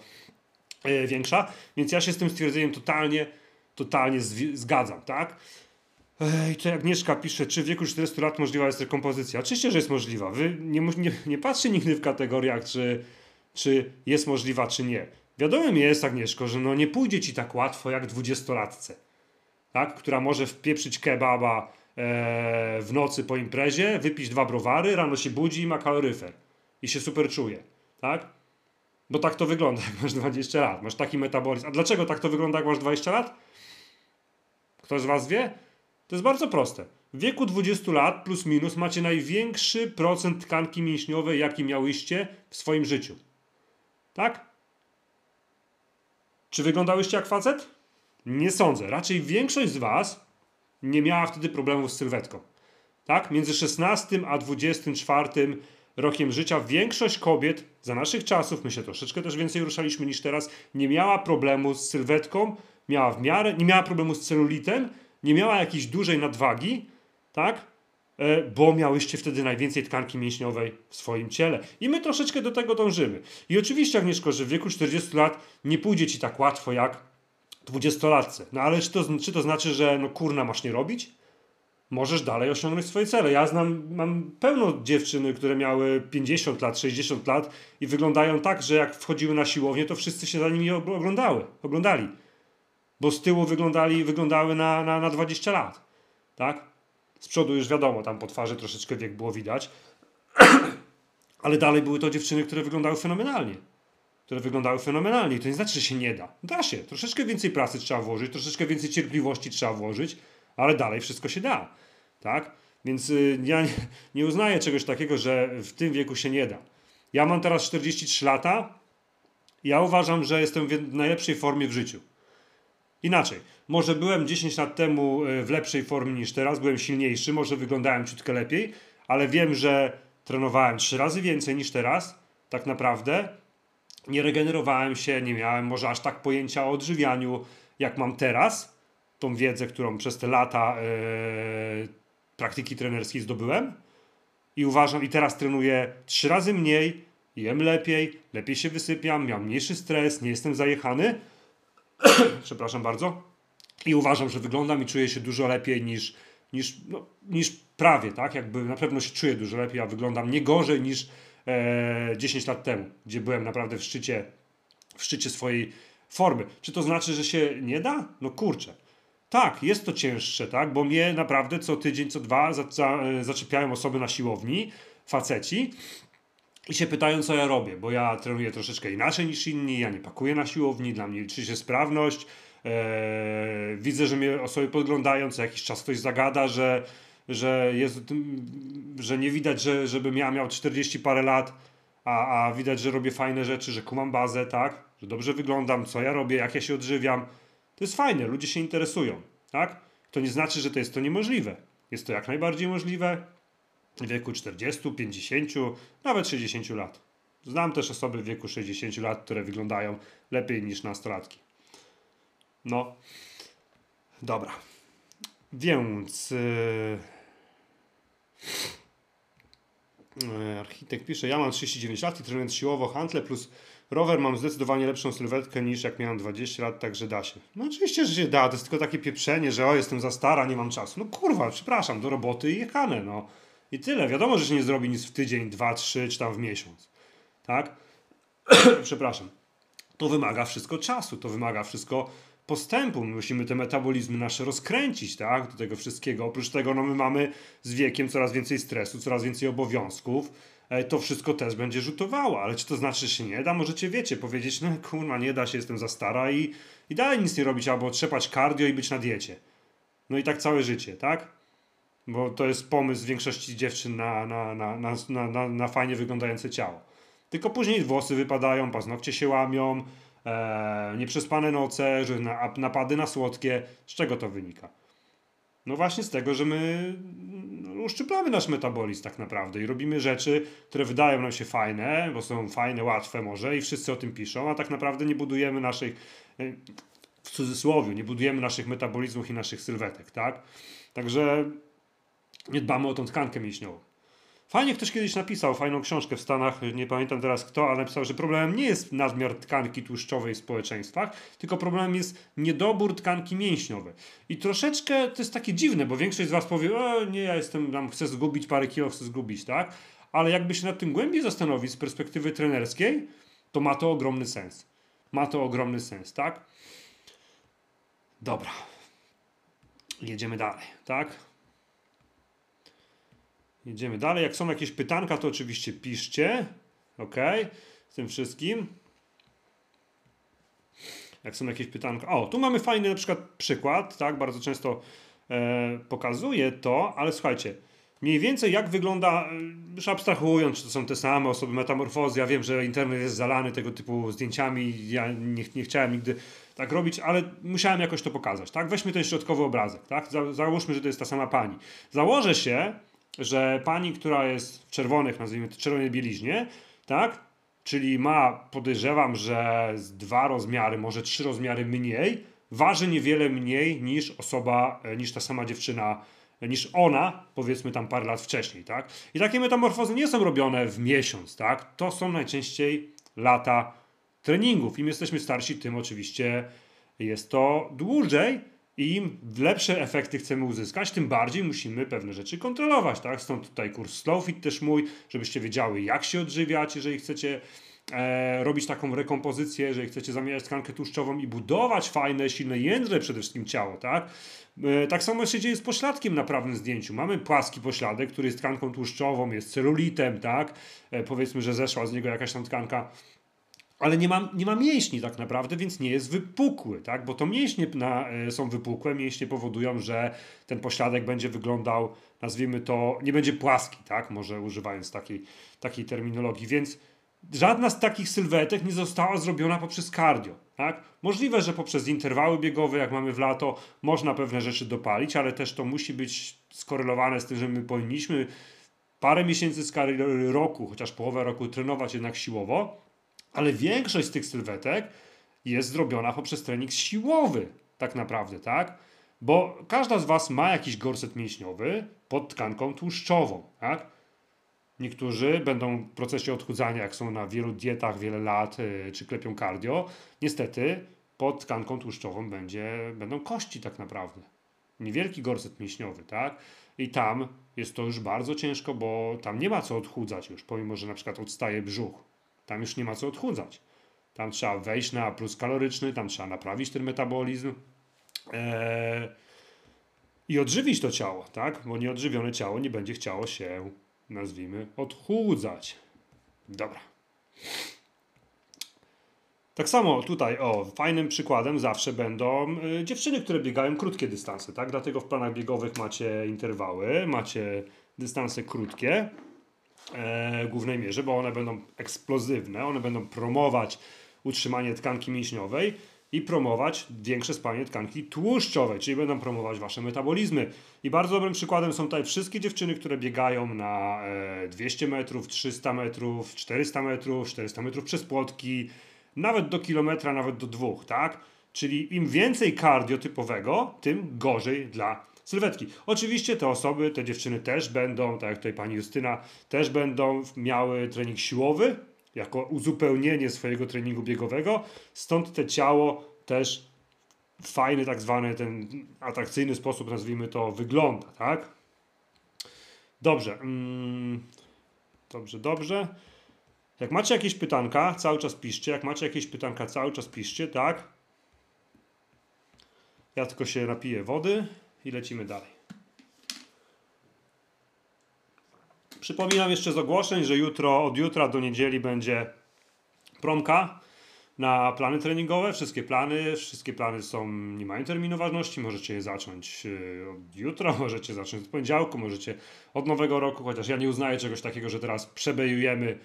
większa. Więc ja się z tym stwierdzeniem totalnie, totalnie zgadzam, tak? I to Agnieszka pisze, czy w wieku 40 lat możliwa jest rekompozycja? Oczywiście, że jest możliwa. Wy nie, nie, nie patrzy nigdy w kategoriach, czy, czy jest możliwa, czy nie. Wiadomym jest, Agnieszko, że no nie pójdzie ci tak łatwo jak dwudziestolatce, tak? która może wpieprzyć kebaba e, w nocy po imprezie, wypić dwa browary, rano się budzi i ma kaloryfer. I się super czuje. Tak? Bo tak to wygląda, *laughs* jak masz 20 lat. Masz taki metabolizm. A dlaczego tak to wygląda, jak masz 20 lat? Kto z Was wie? To jest bardzo proste. W wieku 20 lat plus minus macie największy procent tkanki mięśniowej, jaki miałyście w swoim życiu. Tak? Czy wyglądałyście jak facet? Nie sądzę. Raczej większość z Was nie miała wtedy problemów z sylwetką. Tak? Między 16 a 24 rokiem życia większość kobiet za naszych czasów, my się troszeczkę też więcej ruszaliśmy niż teraz, nie miała problemu z sylwetką, miała w miarę, nie miała problemu z celulitem, nie miała jakiejś dużej nadwagi, tak? e, bo miałyście wtedy najwięcej tkanki mięśniowej w swoim ciele. I my troszeczkę do tego dążymy. I oczywiście, Agnieszko, że w wieku 40 lat nie pójdzie ci tak łatwo jak 20-latce. No ale czy to, czy to znaczy, że no kurna masz nie robić? możesz dalej osiągnąć swoje cele. Ja znam, mam pełno dziewczyn, które miały 50 lat, 60 lat i wyglądają tak, że jak wchodziły na siłownię, to wszyscy się za nimi oglądały, oglądali. Bo z tyłu wyglądali, wyglądały na, na, na 20 lat. Tak? Z przodu już wiadomo, tam po twarzy troszeczkę wiek było widać. *clears throat* Ale dalej były to dziewczyny, które wyglądały fenomenalnie. Które wyglądały fenomenalnie. I to nie znaczy, że się nie da. Da się. Troszeczkę więcej pracy trzeba włożyć, troszeczkę więcej cierpliwości trzeba włożyć ale dalej wszystko się da. Tak? Więc y, ja nie, uznaję czegoś takiego, że w tym wieku się nie da. Ja mam teraz 43 lata. Ja uważam, że jestem w najlepszej formie w życiu. Inaczej, może byłem 10 lat temu y, w lepszej formie niż teraz, byłem silniejszy, może wyglądałem ciutkę lepiej, ale wiem, że trenowałem 3 razy więcej niż teraz, tak naprawdę. Nie regenerowałem się, nie miałem może aż tak pojęcia o odżywianiu, jak mam teraz tą wiedzę, którą przez te lata yy, praktyki trenerskiej zdobyłem i uważam, i teraz trenuję trzy razy mniej, jem lepiej, lepiej się wysypiam, mam mniejszy stres, nie jestem zajechany. *clears throat* Przepraszam bardzo. I uważam, że wyglądam i czuję się dużo lepiej niż, niż, no, niż prawie, tak? Jakby na pewno się czuję dużo lepiej, a wyglądam nie gorzej niż e, 10 lat temu, gdzie byłem naprawdę w szczycie, w szczycie swojej formy. Czy to znaczy, że się nie da? No kurczę. Tak, jest to cięższe, tak? Bo mnie naprawdę co tydzień, co dwa za, za, e, zaczepiają osoby na siłowni, faceci, i się pytają, co ja robię, bo ja trenuję troszeczkę inaczej niż inni, ja nie pakuję na siłowni, dla mnie liczy się sprawność. Eee, widzę, że mnie osoby podglądają, co jakiś czas ktoś zagada, że, że, jest, że nie widać, że, żebym ja miał 40 parę lat, a, a widać, że robię fajne rzeczy, że kumam bazę, tak? Że dobrze wyglądam, co ja robię, jak ja się odżywiam. To jest fajne, ludzie się interesują, tak? To nie znaczy, że to jest to niemożliwe. Jest to jak najbardziej możliwe w wieku 40, 50, nawet 60 lat. Znam też osoby w wieku 60 lat, które wyglądają lepiej niż nastolatki. No, dobra. Więc. Yy... Architekt pisze, ja mam 39 lat i trenując siłowo handle plus rower mam zdecydowanie lepszą sylwetkę niż jak miałem 20 lat, także da się. No oczywiście, że się da, to jest tylko takie pieprzenie, że o, jestem za stara, nie mam czasu. No kurwa, przepraszam, do roboty i jechane, no. I tyle. Wiadomo, że się nie zrobi nic w tydzień, dwa, trzy, czy tam w miesiąc. Tak? *clears throat* przepraszam. To wymaga wszystko czasu, to wymaga wszystko postępu. My musimy te metabolizmy nasze rozkręcić, tak? Do tego wszystkiego. Oprócz tego, no my mamy z wiekiem coraz więcej stresu, coraz więcej obowiązków E, to wszystko też będzie rzutowało. Ale czy to znaczy, że się nie da? Możecie, wiecie, powiedzieć, no kurwa, nie da się, jestem za stara i, i dalej nic nie robić, albo trzepać cardio i być na diecie. No i tak całe życie, tak? Bo to jest pomysł większości dziewczyn na, na, na, na, na, na, na fajnie wyglądające ciało. Tylko później włosy wypadają, paznokcie się łamią, e, nieprzespane noce, że na, napady na słodkie. Z czego to wynika? No właśnie z tego, że my no, uszczyplamy nasz metabolizm tak naprawdę i robimy rzeczy, które wydają nam się fajne, bo są fajne, łatwe może i wszyscy o tym piszą, a tak naprawdę nie budujemy naszej, e, w cudzysłowie, nie budujemy naszych metabolizmów i naszych sylwetek, tak? Także nie dbamy o tą tkankę mięśniową. Fajnie ktoś kiedyś napisał fajną książkę w Stanach, nie pamiętam teraz kto, ale napisał, że problemem nie jest nadmiar tkanki tłuszczowej w społeczeństwach, tylko problemem jest niedobór tkanki mięśniowej. I troszeczkę to jest takie dziwne, bo większość z Was powie, o nie, ja jestem tam, chcę zgubić parę kilo, chcę zgubić, tak? Ale jakby się nad tym głębiej zastanowić z perspektywy trenerskiej, to ma to ogromny sens. Ma to ogromny sens, tak? Dobra. Jedziemy dalej, tak? Jedziemy dalej. Jak są jakieś pytanka, to oczywiście piszcie. Ok, z tym wszystkim. Jak są jakieś pytanka. O, tu mamy fajny na przykład przykład, tak? Bardzo często e, pokazuję to, ale słuchajcie, mniej więcej jak wygląda, e, już abstrahując, czy to są te same osoby, metamorfozy. Ja wiem, że internet jest zalany tego typu zdjęciami. Ja nie, nie chciałem nigdy tak robić, ale musiałem jakoś to pokazać, tak? Weźmy ten środkowy obrazek, tak? Załóżmy, że to jest ta sama pani. Założę się, że pani, która jest w czerwonych, nazwijmy to czerwonej bieliźnie, tak? Czyli ma, podejrzewam, że z dwa rozmiary, może trzy rozmiary mniej, waży niewiele mniej niż osoba, e, niż ta sama dziewczyna niż ona, powiedzmy tam parę lat wcześniej, tak? I takie metamorfozy nie są robione w miesiąc, tak? To są najczęściej lata treningów. Im jesteśmy starsi, tym oczywiście jest to dłużej i im lepsze efekty chcemy uzyskać, tym bardziej musimy pewne rzeczy kontrolować, tak? Stąd tutaj kurs Slowfit też mój, żebyście wiedziały jak się odżywiać, jeżeli chcecie e, robić taką rekompozycję, jeżeli chcecie zamieniać tkankę tłuszczową i budować fajne, silne jędrze przede wszystkim ciało, tak? E, tak samo się dzieje z pośladkiem na prawym zdjęciu. Mamy płaski pośladek, który jest tkanką tłuszczową, jest celulitem, tak? E, powiedzmy, że zeszła z niego jakaś tam tkanka ale nie ma, nie ma mięśni tak naprawdę, więc nie jest wypukły, tak? bo to mięśnie na, e, są wypukłe, mięśnie powodują, że ten pośladek będzie wyglądał, nazwijmy to, nie będzie płaski, tak? może używając takiej, takiej terminologii, więc żadna z takich sylwetek nie została zrobiona poprzez cardio. Tak? Możliwe, że poprzez interwały biegowe, jak mamy w lato, można pewne rzeczy dopalić, ale też to musi być skorelowane z tym, że my powinniśmy parę miesięcy z roku, chociaż połowę roku trenować jednak siłowo, ale większość z tych sylwetek jest zrobiona poprzez trening siłowy, tak naprawdę, tak? Bo każda z Was ma jakiś gorset mięśniowy pod tkanką tłuszczową, tak? Niektórzy będą w procesie odchudzania, jak są na wielu dietach wiele lat, yy, czy klepią cardio. Niestety pod tkanką tłuszczową będzie, będą kości tak naprawdę. Niewielki gorset mięśniowy, tak? I tam jest to już bardzo ciężko, bo tam nie ma co odchudzać już, pomimo, że na przykład odstaje brzuch. Tam już nie ma co odchudzać. Tam trzeba wejść na plus kaloryczny, tam trzeba naprawić ten metabolizm eee, i odżywić to ciało, tak? Bo nieodżywione ciało nie będzie chciało się, nazwijmy, odchudzać. Dobra. Tak samo tutaj, o, fajnym przykładem zawsze będą y, dziewczyny, które biegają krótkie dystanse, tak? Dlatego w planach biegowych macie interwały, macie dystanse krótkie e, głównej mierze, bo one będą eksplozywne, one będą promować utrzymanie tkanki mięśniowej i promować większe spalanie tkanki tłuszczowej, czyli będą promować wasze metabolizmy. I bardzo dobrym przykładem są tutaj wszystkie dziewczyny, które biegają na e, 200 metrów, 300 metrów, 400 metrów, 400 metrów przez płotki, nawet do kilometra, nawet do dwóch, tak? Czyli im więcej cardio typowego, tym gorzej dla sylwetki. Oczywiście te osoby, te dziewczyny też będą, tak jak tutaj pani Justyna, też będą miały trening siłowy jako uzupełnienie swojego treningu biegowego, stąd te ciało też fajny, tak zwany ten atrakcyjny sposób, nazwijmy to, wygląda, tak? Dobrze. Mm, dobrze, dobrze. Jak macie jakieś pytanka, cały czas piszcie. Jak macie jakieś pytanka, cały czas piszcie, tak? Ja tylko się napiję wody i lecimy dalej. Przypominam jeszcze z ogłoszeń, że jutro, od jutra do niedzieli będzie promka na plany treningowe. Wszystkie plany, wszystkie plany są, nie mają terminu ważności. Możecie je zacząć e, od jutra, *laughs* możecie zacząć od poniedziałku, możecie od nowego roku, chociaż ja nie uznaję czegoś takiego, że teraz przebejujemy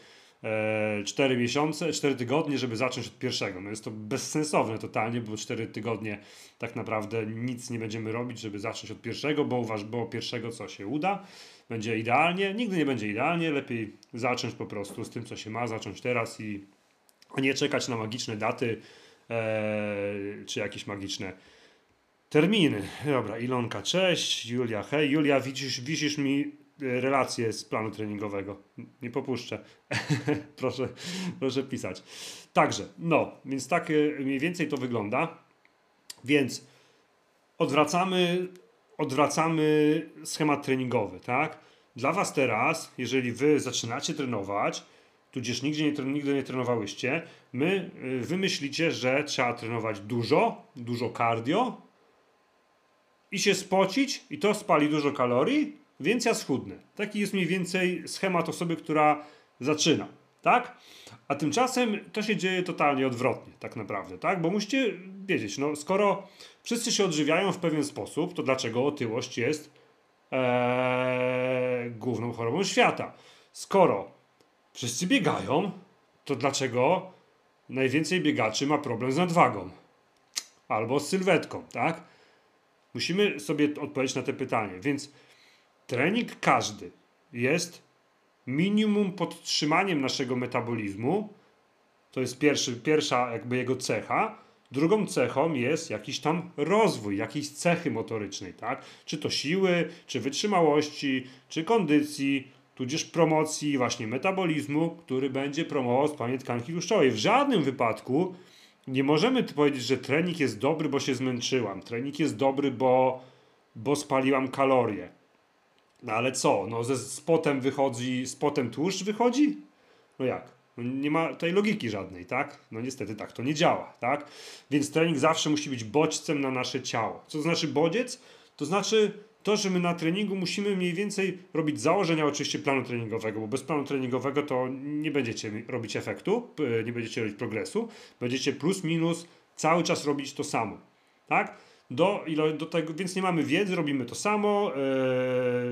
4 e, miesiące, 4 tygodnie, żeby zacząć od pierwszego. No jest to bezsensowne totalnie, bo 4 tygodnie tak naprawdę nic nie będziemy robić, żeby zacząć od pierwszego, bo uważ, bo pierwszego co się uda, będzie idealnie. Nigdy nie będzie idealnie, lepiej zacząć po prostu z tym, co się ma, zacząć teraz i nie czekać na magiczne daty e, czy jakieś magiczne terminy. Dobra, Ilonka, cześć, Julia, hej, Julia, widzisz, wisisz mi relacje z planu treningowego. Nie popuszczę. *laughs* proszę, proszę pisać. Także, no, więc tak e, mniej więcej to wygląda. Więc odwracamy, odwracamy schemat treningowy, tak? Dla Was teraz, jeżeli Wy zaczynacie trenować, tudzież nigdzie nie, nigdy nie trenowałyście, my e, wymyślicie, że trzeba trenować dużo, dużo cardio i się spocić i to spali dużo kalorii, więc ja schudnę. Taki jest mniej więcej schemat osoby, która zaczyna, tak? A tymczasem to się dzieje totalnie odwrotnie, tak naprawdę, tak? Bo musicie wiedzieć, no skoro wszyscy się odżywiają w pewien sposób, to dlaczego otyłość jest ee, główną chorobą świata? Skoro wszyscy biegają, to dlaczego najwięcej biegaczy ma problem z nadwagą? Albo z sylwetką, tak? Musimy sobie odpowiedzieć na te pytanie, więc trening każdy jest minimum podtrzymaniem naszego metabolizmu. To jest pierwszy, pierwsza jakby jego cecha. Drugą cechą jest jakiś tam rozwój, jakiejś cechy motorycznej, tak? Czy to siły, czy wytrzymałości, czy kondycji, tudzież promocji właśnie metabolizmu, który będzie promował spalanie tkanki tłuszczowej. W żadnym wypadku nie możemy powiedzieć, że trening jest dobry, bo się zmęczyłam. Trening jest dobry, bo, bo spaliłam kalorie. No ale co? No ze spotem wychodzi, spotem tłuszcz wychodzi? No jak? No nie ma tej logiki żadnej, tak? No niestety tak to nie działa, tak? Więc trening zawsze musi być bodźcem na nasze ciało. Co to znaczy bodziec? To znaczy to, że my na treningu musimy mniej więcej robić założenia oczywiście planu treningowego, bo bez planu treningowego to nie będziecie robić efektu, nie będziecie robić progresu, będziecie plus minus cały czas robić to samo, tak? Do, do tego, więc nie mamy wiedzy, robimy to samo.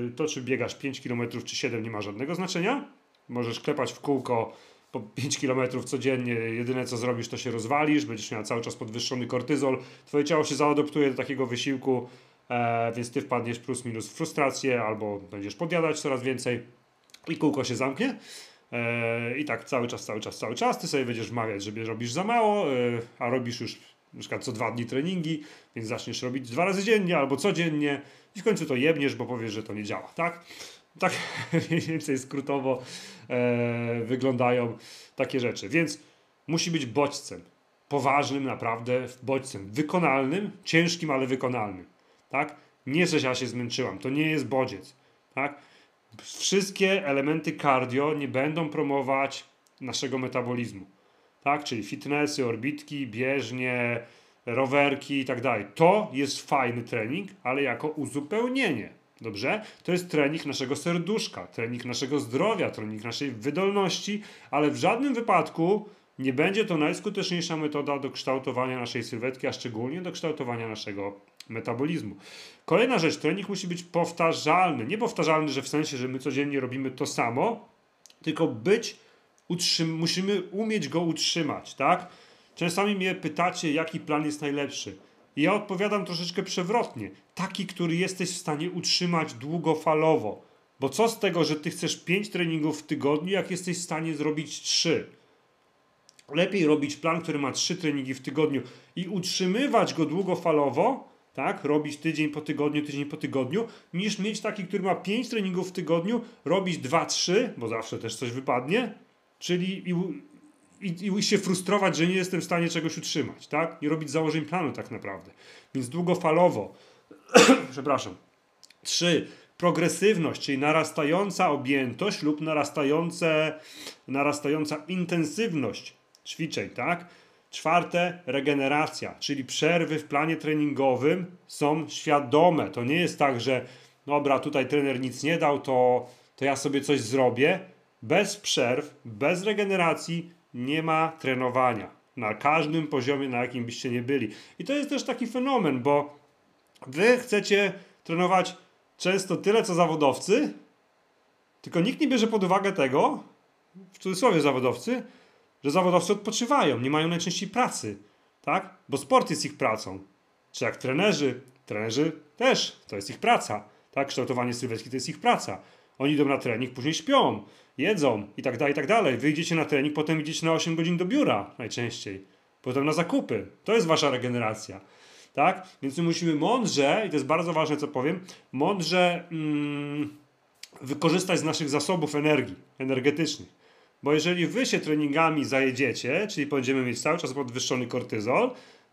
Yy, to, czy biegasz 5 km czy 7 nie ma żadnego znaczenia. Możesz klepać w kółko po 5 km codziennie, jedyne co zrobisz to się rozwalisz, będziesz miał cały czas podwyższony kortyzol, twoje ciało się zaadoptuje do takiego wysiłku, e, więc ty wpadniesz plus minus w frustrację albo będziesz podjadać coraz więcej i kółko się zamknie. E, I tak cały czas, cały czas, cały czas. Ty sobie będziesz wmawiać, że robisz za mało, e, a robisz już na przykład co dwa dni treningi, więc zaczniesz robić dwa razy dziennie albo codziennie i w końcu to jebniesz, bo powiesz, że to nie działa, tak? Tak *laughs* mniej więcej skrótowo e, wyglądają takie rzeczy. Więc musi być bodźcem. Poważnym, naprawdę bodźcem. Wykonalnym, ciężkim, ale wykonalnym. Tak? Nie, że ja się zmęczyłam. To nie jest bodziec. Tak? Wszystkie elementy cardio nie będą promować naszego metabolizmu. Tak? Czyli fitnessy, orbitki, bieżnie, rowerki i tak dalej. To jest fajny trening, ale jako uzupełnienie. Dobrze? To jest trening naszego serduszka, trening naszego zdrowia, trening naszej wydolności, ale w żadnym wypadku nie będzie to najskuteczniejsza metoda do kształtowania naszej sylwetki, a szczególnie do kształtowania naszego metabolizmu. Kolejna rzecz, trening musi być powtarzalny. Nie powtarzalny, że w sensie, że my codziennie robimy to samo, tylko być, utrzym- musimy umieć go utrzymać, tak? Czasami mnie pytacie, jaki plan jest najlepszy. I ja odpowiadam troszeczkę przewrotnie. Taki, który jesteś w stanie utrzymać długofalowo. Bo co z tego, że ty chcesz 5 treningów w tygodniu, jak jesteś w stanie zrobić 3? Lepiej robić plan, który ma 3 treningi w tygodniu i utrzymywać go długofalowo, tak? Robić tydzień po tygodniu, tydzień po tygodniu, niż mieć taki, który ma 5 treningów w tygodniu, robić 2-3, bo zawsze też coś wypadnie, czyli i, i, i się frustrować, że nie jestem w stanie czegoś utrzymać, tak? Nie robić założeń planu tak naprawdę. Więc długofalowo, *clears throat* przepraszam. Trzy, progresywność, czyli narastająca objętość lub narastające, narastająca intensywność ćwiczeń, tak? Czwarte, regeneracja, czyli przerwy w planie treningowym są świadome. To nie jest tak, że dobra, tutaj trener nic nie dał, to, to ja sobie coś zrobię. Bez przerw, bez regeneracji nie ma trenowania. Na każdym poziomie, na jakim byście nie byli. I to jest też taki fenomen, bo wy chcecie trenować często tyle, co zawodowcy, tylko nikt nie bierze pod uwagę tego, w cudzysłowie zawodowcy, że zawodowcy odpoczywają, nie mają najczęściej pracy, tak? Bo sport jest ich pracą. Czy jak trenerzy, trenerzy też, to jest ich praca, tak? Kształtowanie sylwetki to jest ich praca. Oni idą na trening, później śpią, jedzą i tak dalej, i tak dalej. Wyjdziecie na trening, potem idziecie na 8 godzin do biura najczęściej. Potem na zakupy. To jest wasza regeneracja. Tak? Więc my musimy mądrze, i to jest bardzo ważne, co powiem, mądrze mm, wykorzystać z naszych zasobów energii energetycznych. Bo jeżeli wy się treningami zajedziecie, czyli będziemy mieć cały czas podwyższony kortyzol,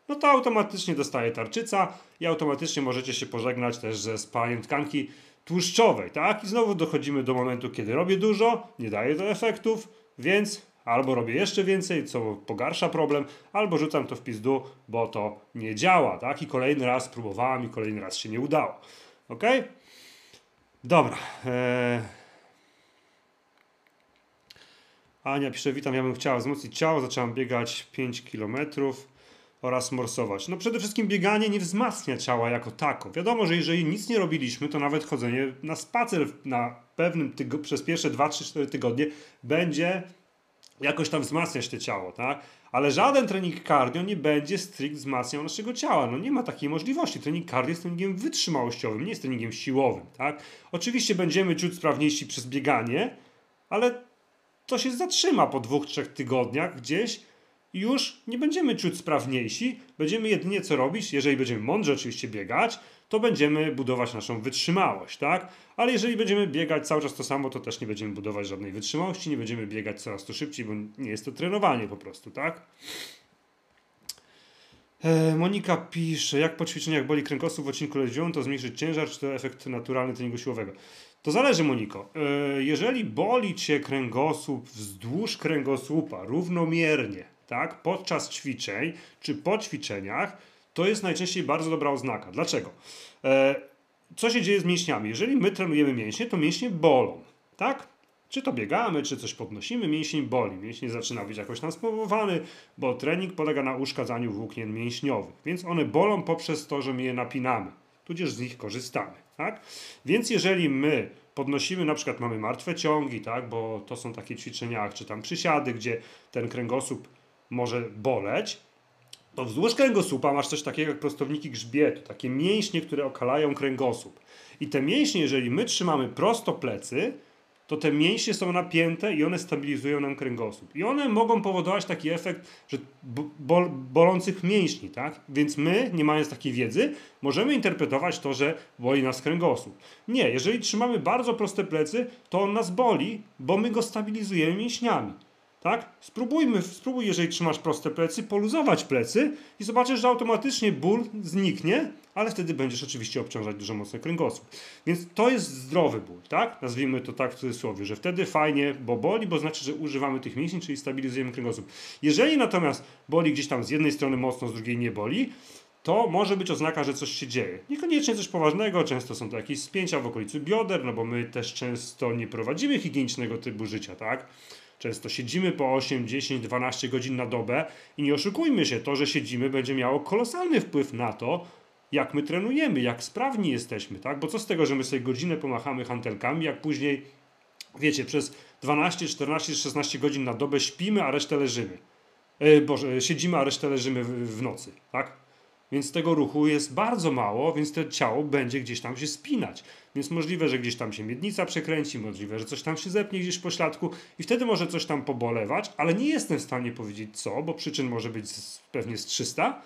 no to automatycznie dostaje tarczyca i automatycznie możecie się pożegnać też ze spalaniem tkanki tłuszczowej, tak? I znowu dochodzimy do momentu, kiedy robię dużo, nie daje to efektów, więc albo robię jeszcze więcej, co pogarsza problem, albo rzucam to w pizdu, bo to nie działa, tak? I kolejny raz próbowałem i kolejny raz się nie udało. Ok? Dobra. Eee... Ania pisze, witam, ja bym chciała wzmocnić ciało, zaczęłam biegać 5 kilometrów oraz morsować. No przede wszystkim bieganie nie wzmacnia ciała jako tako. Wiadomo, że jeżeli nic nie robiliśmy, to nawet chodzenie na spacer na pewnym tygo- przez pierwsze 2-3-4 tygodnie będzie jakoś tam wzmacniać to ciało, tak? Ale żaden trening cardio nie będzie strict wzmacniał naszego ciała. No nie ma takiej możliwości. Trening cardio jest treningiem wytrzymałościowym, nie jest treningiem siłowym, tak? Oczywiście będziemy czuć sprawniejsi przez bieganie, ale to się zatrzyma po dwóch, trzech tygodniach gdzieś już nie będziemy czuć sprawniejsi, będziemy jedynie co robić, jeżeli będziemy mądrze oczywiście biegać, to będziemy budować naszą wytrzymałość, tak? Ale jeżeli będziemy biegać cały czas to samo, to też nie będziemy budować żadnej wytrzymałości, nie będziemy biegać coraz to szybciej, bo nie jest to trenowanie po prostu, tak? E, Monika pisze, jak po ćwiczeniach boli kręgosłup w odcinku leciowym, to zmniejszyć ciężar, czy to efekt naturalny treningu siłowego? To zależy, Moniko. E, jeżeli boli Cię kręgosłup wzdłuż kręgosłupa równomiernie, tak, podczas ćwiczeń czy po ćwiczeniach, to jest najczęściej bardzo dobra oznaka. Dlaczego? E, co się dzieje z mięśniami? Jeżeli my trenujemy mięśnie, to mięśnie bolą, tak? Czy to biegamy, czy coś podnosimy, mięsień boli. Mięsień zaczyna być jakoś tam bo trening polega na uszkadzaniu włókien mięśniowych. Więc one bolą poprzez to, że my je napinamy, tudzież z nich korzystamy. Tak? Więc jeżeli my podnosimy, na przykład mamy martwe ciągi, tak? bo to są takie ćwiczenia, czy tam przysiady, gdzie ten kręgosłup może boleć, to wzdłuż kręgosłupa masz coś takiego jak prostowniki grzbietu, takie mięśnie, które okalają kręgosłup. I te mięśnie, jeżeli my trzymamy prosto plecy, to te mięśnie są napięte i one stabilizują nam kręgosłup. I one mogą powodować taki efekt, że bol, bolących mięśni, tak? Więc my, nie mając takiej wiedzy, możemy interpretować to, że boli nas kręgosłup. Nie, jeżeli trzymamy bardzo proste plecy, to on nas boli, bo my go stabilizujemy mięśniami. Tak? Spróbujmy, spróbuj, jeżeli trzymasz proste plecy, poluzować plecy i zobaczysz, że automatycznie ból zniknie, ale wtedy będziesz oczywiście obciążać dużo mocniej kręgosłup. Więc to jest zdrowy ból, tak? Nazwijmy to tak w cudzysłowie, że wtedy fajnie, bo boli, bo znaczy, że używamy tych mięśni, czyli stabilizujemy kręgosłup. Jeżeli natomiast boli gdzieś tam z jednej strony mocno, z drugiej nie boli, to może być oznaka, że coś się dzieje. Niekoniecznie coś poważnego, często są to jakieś spięcia w okolicy bioder, no bo my też często nie prowadzimy higienicznego typu życia, tak? Często siedzimy po 8, 10, 12 godzin na dobę i nie oszukujmy się, to, że siedzimy będzie miało kolosalny wpływ na to, jak my trenujemy, jak sprawni jesteśmy, tak? Bo co z tego, że my sobie godzinę pomachamy hantelkami, jak później, wiecie, przez 12, 14, 16 godzin na dobę śpimy, a resztę leżymy. E, Boże, siedzimy, a resztę leżymy w, w nocy, tak? Więc tego ruchu jest bardzo mało, więc to ciało będzie gdzieś tam się spinać. Więc możliwe, że gdzieś tam się miednica przekręci, możliwe, że coś tam się zepnie gdzieś po śladku i wtedy może coś tam pobolewać, ale nie jestem w stanie powiedzieć co, bo przyczyn może być pewnie z 300.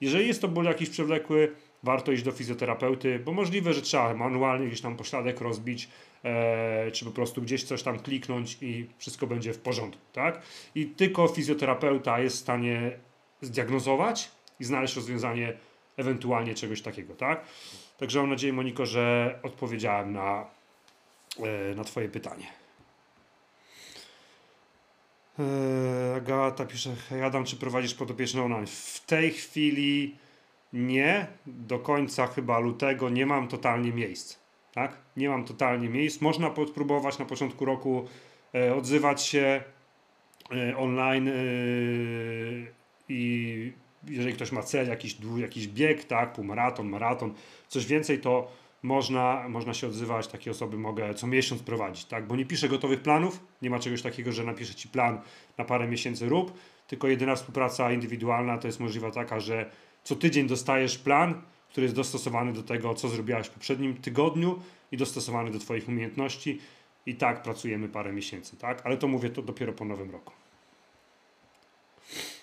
Jeżeli jest to ból jakiś przewlekły, warto iść do fizjoterapeuty, bo możliwe, że trzeba manualnie gdzieś tam pośladek rozbić, e, czy po prostu gdzieś coś tam kliknąć i wszystko będzie w porządku, tak? I tylko fizjoterapeuta jest w stanie zdiagnozować i znaleźć rozwiązanie ewentualnie czegoś takiego, tak? Także mam nadzieję, Moniko, że odpowiedziałem na, e, na Twoje pytanie. E, Agata pisze, Adam, czy prowadzisz podopieczny online? W tej chwili nie, do końca chyba lutego nie mam totalnie miejsc. Tak? Nie mam totalnie miejsc. Można spróbować na początku roku e, odzywać się online i jeżeli ktoś ma cel, jakiś, jakiś bieg, tak, półmaraton, maraton, coś więcej, to można, można się odzywać, takie osoby mogę co miesiąc prowadzić, tak, bo nie piszę gotowych planów, nie ma czegoś takiego, że napiszę Ci plan na parę miesięcy rób, tylko jedyna współpraca indywidualna to jest możliwa taka, że co tydzień dostajesz plan, który jest dostosowany do tego, co zrobiłaś w poprzednim tygodniu i dostosowany do Twoich umiejętności i tak pracujemy parę miesięcy, tak, ale to mówię to dopiero po nowym roku. Yy,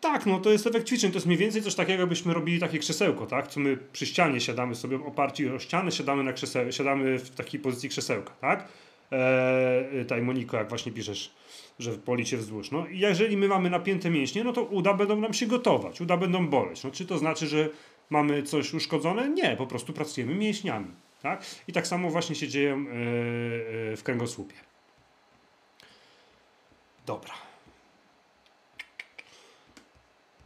tak, no to jest efekt ćwiczeń. To jest mniej więcej coś takiego, jakbyśmy robili takie krzesełko, tak? Co my przy ścianie siadamy sobie oparci o ścianę, siadamy na krzeseł, siadamy w takiej pozycji krzesełka, tak? Eee, tutaj Moniko, jak właśnie piszesz, że policie wzdłuż. No i jeżeli my mamy napięte mięśnie, no to uda będą nam się gotować, uda będą boleć. No czy to znaczy, że mamy coś uszkodzone? Nie, po prostu pracujemy mięśniami, tak? I tak samo właśnie się dzieje yy, yy, w kręgosłupie. Dobra.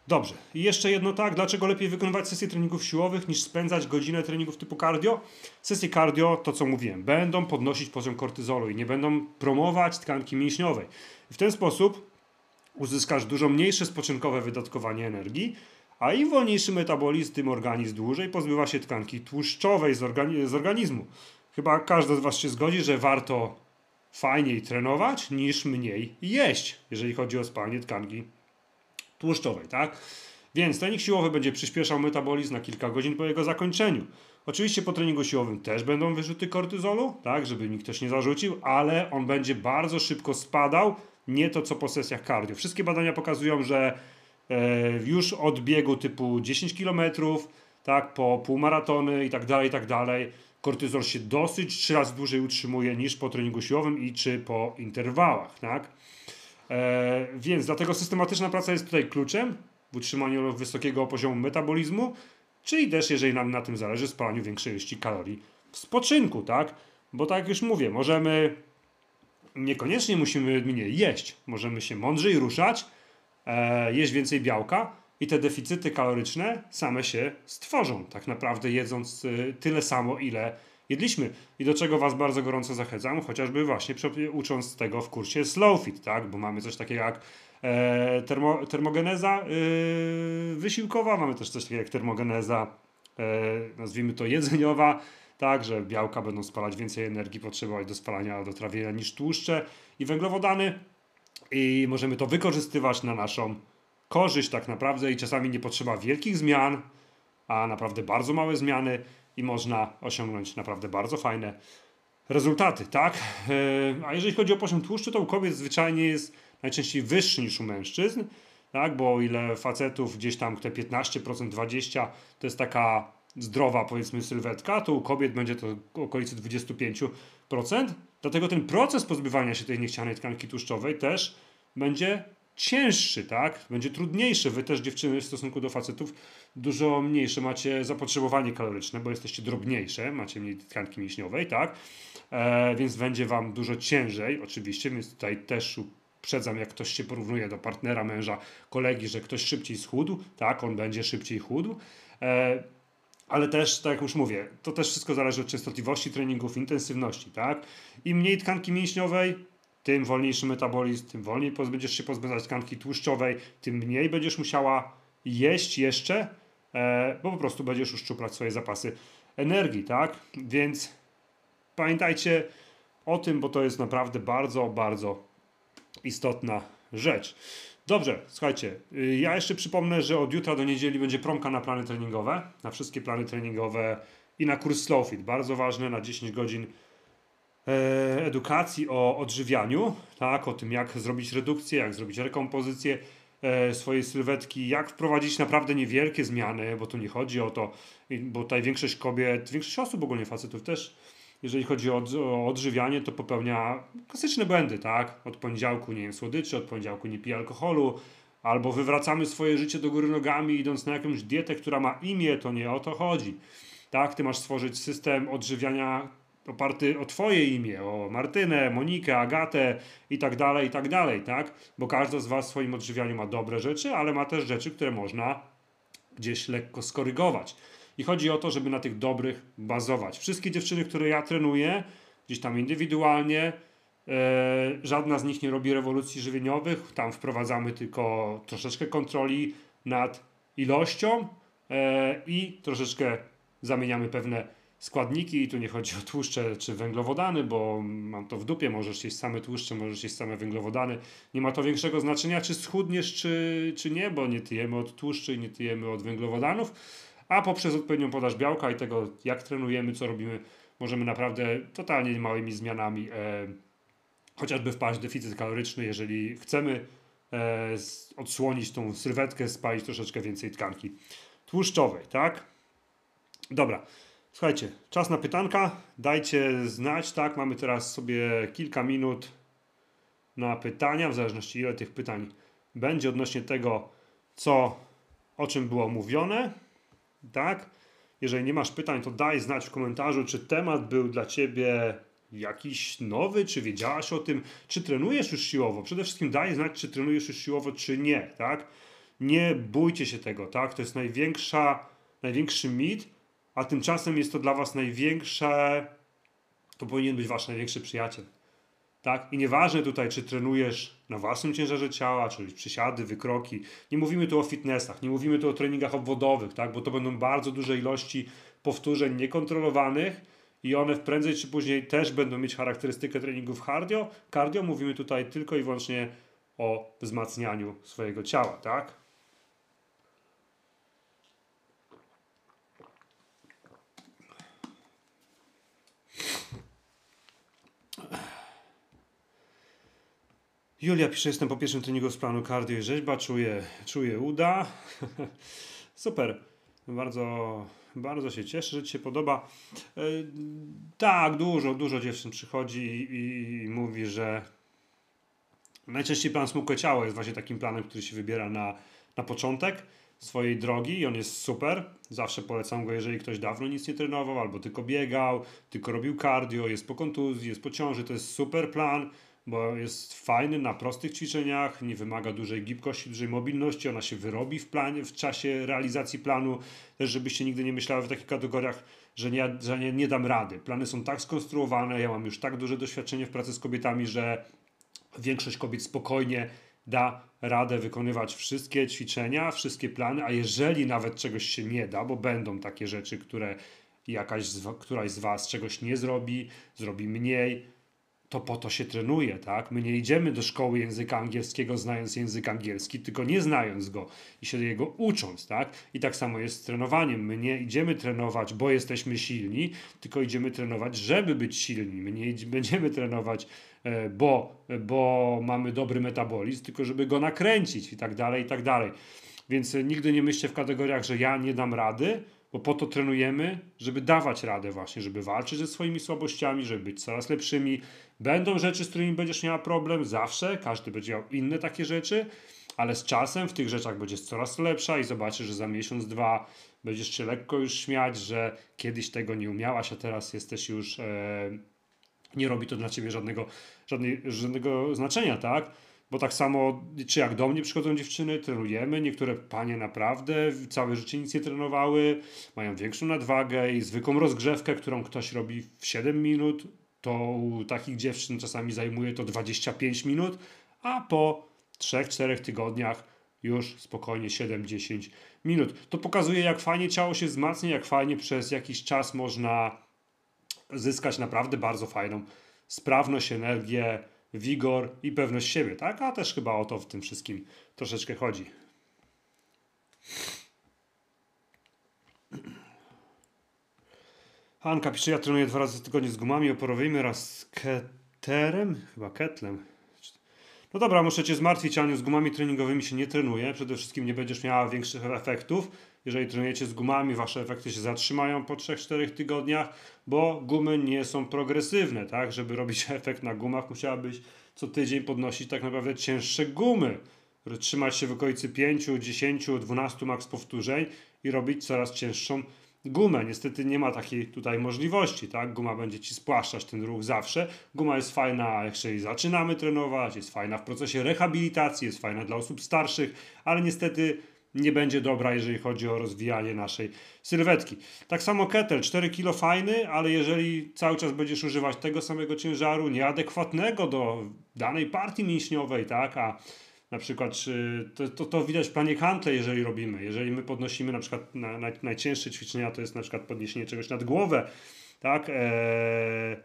Dobrze. I jeszcze jedno tak, dlaczego lepiej wykonywać sesje treningów siłowych niż spędzać godzinę treningów typu cardio? Sesje cardio, to co mówiłem, będą podnosić poziom kortyzolu i nie będą promować tkanki mięśniowej. W ten sposób uzyskasz dużo mniejsze spoczynkowe wydatkowanie energii, a im wolniejszy metabolizm, tym organizm dłużej pozbywa się tkanki tłuszczowej z, organi z organizmu. Chyba każdy z Was się zgodzi, że warto fajniej trenować niż mniej jeść, jeżeli chodzi o spalanie tkanki tłuszczowej, tak? Więc trening siłowy będzie przyspieszał metabolizm na kilka godzin po jego zakończeniu. Oczywiście po treningu siłowym też będą wyrzuty kortyzolu, tak, żeby nikt też nie zarzucił, ale on będzie bardzo szybko spadał nie to co po sesjach cardio. Wszystkie badania pokazują, że e, już od biegu typu 10 km, tak, po półmaratony i tak dalej, i tak dalej, kortyzol się dosyć trzy razy dłużej utrzymuje niż po treningu siłowym i czy po interwałach, tak? E, więc dlatego systematyczna praca jest tutaj kluczem w utrzymaniu wysokiego poziomu metabolizmu, czyli też, jeżeli nam na tym zależy, spalaniu większej ilości kalorii w spoczynku, tak? Bo tak jak już mówię, możemy, niekoniecznie musimy mniej jeść, możemy się mądrzej ruszać, e, jeść więcej białka i te deficyty kaloryczne same się stworzą, tak naprawdę jedząc e, tyle samo, ile jedliśmy. I do czego Was bardzo gorąco zachęcam, chociażby właśnie ucząc tego w kursie Slow Fit, tak? Bo mamy coś takiego jak e, termo, termogeneza e, wysiłkowa, mamy też coś takiego jak termogeneza, e, nazwijmy to jedzeniowa, tak, że białka będą spalać więcej energii, potrzebować do spalania, do trawienia niż tłuszcze i węglowodany. I możemy to wykorzystywać na naszą korzyść tak naprawdę i czasami nie potrzeba wielkich zmian, a naprawdę bardzo małe zmiany i można osiągnąć naprawdę bardzo fajne rezultaty, tak? E, a jeżeli chodzi o poziom tłuszczu, to u kobiet zwyczajnie jest najczęściej wyższy niż u mężczyzn, tak? Bo o ile facetów gdzieś tam te 15%, 20% to jest taka zdrowa powiedzmy sylwetka, to u kobiet będzie to okolicy 25%. Dlatego ten proces pozbywania się tej niechcianej tkanki tłuszczowej też będzie cięższy, tak? Będzie trudniejszy. Wy też dziewczyny w stosunku do facetów dużo mniejsze macie zapotrzebowanie kaloryczne, bo jesteście drobniejsze, macie mniej tkanki mięśniowej, tak? E, więc będzie wam dużo ciężej, oczywiście, więc tutaj też uprzedzam, jak ktoś się porównuje do partnera, męża, kolegi, że ktoś szybciej schudł, tak? On będzie szybciej chudł. E, ale też, tak jak już mówię, to też wszystko zależy od częstotliwości treningów, intensywności, tak? Im mniej tkanki mięśniowej, tym wolniejszy metabolizm, tym wolniej będziesz się pozbywać tkanki tłuszczowej, tym mniej będziesz musiała jeść jeszcze, e, bo po prostu będziesz uszczuplać swoje zapasy energii, tak? Więc pamiętajcie o tym, bo to jest naprawdę bardzo, bardzo istotna rzecz. Dobrze, słuchajcie, y, ja jeszcze przypomnę, że od jutra do niedzieli będzie promka na plany treningowe, na wszystkie plany treningowe i na kurs Slowfit, bardzo ważne, na 10 godzin edukacji o odżywianiu, tak, o tym jak zrobić redukcję, jak zrobić rekompozycję e, swojej sylwetki, jak wprowadzić naprawdę niewielkie zmiany, bo tu nie chodzi o to, bo tutaj większość kobiet, większość osób ogólnie facetów też jeżeli chodzi o, o odżywianie, to popełnia klasyczne błędy, tak? Od poniedziałku nie jem słodyczy, od poniedziałku nie piję alkoholu, albo wywracamy swoje życie do góry nogami, idąc na jakąś dietę, która ma imię, to nie o to chodzi. Tak, ty masz stworzyć system odżywiania oparty o twoje imię, o Martynę, Monikę, Agatę i tak dalej, i tak dalej, tak? Bo każdy z was w swoim odżywianiu ma dobre rzeczy, ale ma też rzeczy, które można gdzieś lekko skorygować. I chodzi o to, żeby na tych dobrych bazować. Wszystkie dziewczyny, które ja trenuję, gdzieś tam indywidualnie, e, żadna z nich nie robi rewolucji żywieniowych. Tam wprowadzamy tylko troszeczkę kontroli nad ilością e, i troszeczkę zamieniamy pewne składniki. I tu nie chodzi o tłuszcze czy węglowodany, bo mam to w dupie. Możesz jeść same tłuszcze, możesz jeść same węglowodany. Nie ma to większego znaczenia, czy schudniesz, czy, czy nie, bo nie tyjemy od tłuszczy i nie tyjemy od węglowodanów a poprzez odpowiednią podaż białka i tego, jak trenujemy, co robimy, możemy naprawdę totalnie małymi zmianami e, chociażby wpaść w deficyt kaloryczny, jeżeli chcemy e, odsłonić tą sylwetkę, spalić troszeczkę więcej tkanki tłuszczowej, tak? Dobra. Słuchajcie, czas na pytanka. Dajcie znać, tak? Mamy teraz sobie kilka minut na pytania, w zależności ile tych pytań będzie odnośnie tego, co, o czym było mówione tak? Jeżeli nie masz pytań, to daj znać w komentarzu, czy temat był dla Ciebie jakiś nowy, czy wiedziałaś o tym, czy trenujesz już siłowo. Przede wszystkim daj znać, czy trenujesz już siłowo, czy nie, tak? Nie bójcie się tego, tak? To jest największa, największy mit, a tymczasem jest to dla Was największe, to powinien być Wasz największy przyjaciel. Tak? I nieważne tutaj, czy trenujesz na własnym ciężarze ciała, czyli przysiady, wykroki. Nie mówimy tu o fitnessach, nie mówimy tu o treningach obwodowych, tak? bo to będą bardzo duże ilości powtórzeń niekontrolowanych i one prędzej czy później też będą mieć charakterystykę treningów cardio. Cardio mówimy tutaj tylko i wyłącznie o wzmacnianiu swojego ciała, tak? Julia pisze, jestem po pierwszym treningu z planu cardio i rzeźba, czuję, czuję uda. *laughs* Super, bardzo, bardzo się cieszę, że Ci się podoba. E, tak, dużo, dużo dziewczyn przychodzi i, i mówi, że najczęściej plan smukłe ciało jest właśnie takim planem, który się wybiera na, na początek swojej drogi i on jest super. Zawsze polecam go, jeżeli ktoś dawno nic nie trenował, albo tylko biegał, tylko robił cardio, jest po kontuzji, jest po ciąży. To jest super plan, bo jest fajny na prostych ćwiczeniach, nie wymaga dużej gibkości, dużej mobilności, ona się wyrobi w planie, w czasie realizacji planu. Też żebyście nigdy nie myślały w takich kategoriach, że nie, że nie, nie dam rady. Plany są tak skonstruowane, ja mam już tak duże doświadczenie w pracy z kobietami, że większość kobiet spokojnie da radę wykonywać wszystkie ćwiczenia, wszystkie plany, a jeżeli nawet czegoś się nie da, bo będą takie rzeczy, które jakaś z, któraś z Was czegoś nie zrobi, zrobi mniej, to po to się trenuje, tak? My nie idziemy do szkoły języka angielskiego znając język angielski, tylko nie znając go i się jego ucząc, tak? I tak samo jest z trenowaniem. My nie idziemy trenować, bo jesteśmy silni, tylko idziemy trenować, żeby być silni. My nie *laughs* będziemy trenować, e, bo, bo mamy dobry metabolizm, tylko żeby go nakręcić i tak dalej, i tak dalej. Więc e, nigdy nie myślcie w kategoriach, że ja nie dam rady, bo po to trenujemy, żeby dawać radę właśnie, żeby walczyć ze swoimi słabościami, żeby być coraz lepszymi. Będą rzeczy, z którymi będziesz miała problem zawsze, każdy będzie miał inne takie rzeczy, ale z czasem w tych rzeczach będziesz coraz lepsza i zobaczysz, że za miesiąc, dwa będziesz się lekko już śmiać, że kiedyś tego nie umiałaś, a teraz jesteś już... E, nie robi to dla ciebie żadnego, żadnej, żadnego znaczenia, tak? Bo tak samo, czy jak do mnie przychodzą dziewczyny, trenujemy. Niektóre panie naprawdę całe życie nic nie trenowały, mają większą nadwagę i zwykłą rozgrzewkę, którą ktoś robi w 7 minut, to u takich dziewczyn czasami zajmuje to 25 minut, a po 3-4 tygodniach już spokojnie 7-10 minut. To pokazuje, jak fajnie ciało się wzmacnia, jak fajnie przez jakiś czas można zyskać naprawdę bardzo fajną sprawność, energię, wigor i pewność siebie, tak? A też chyba o to w tym wszystkim troszeczkę chodzi. Anka pisze, ja trenuję dwa razy w tygodniu z gumami oporowymi oraz z keterem, chyba ketlem. No dobra, muszę Cię zmartwić, Aniu, z gumami treningowymi się nie trenuje. Przede wszystkim nie będziesz miała większych efektów. Jeżeli trenujecie z gumami, Wasze efekty się zatrzymają po 3-4 tygodniach, bo gumy nie są progresywne, tak? Żeby robić *laughs* efekt na gumach, musiałabyś co tydzień podnosić tak naprawdę cięższe gumy. Trzymać się w okolicy 5, 10, 12 max powtórzeń i robić coraz cięższą gumę. Niestety nie ma takiej tutaj możliwości, tak? Guma będzie ci spłaszczać ten ruch zawsze. Guma jest fajna, jeżeli zaczynamy trenować, jest fajna w procesie rehabilitacji, jest fajna dla osób starszych, ale niestety nie będzie dobra, jeżeli chodzi o rozwijanie naszej sylwetki. Tak samo kettle, 4 kg fajny, ale jeżeli cały czas będziesz używać tego samego ciężaru, nieadekwatnego do danej partii mięśniowej, tak, a na przykład to, to, to widać w planie Huntley, jeżeli robimy. Jeżeli my podnosimy na przykład na, najcięższe ćwiczenia, to jest na przykład podniesienie czegoś nad głowę, tak? Eee,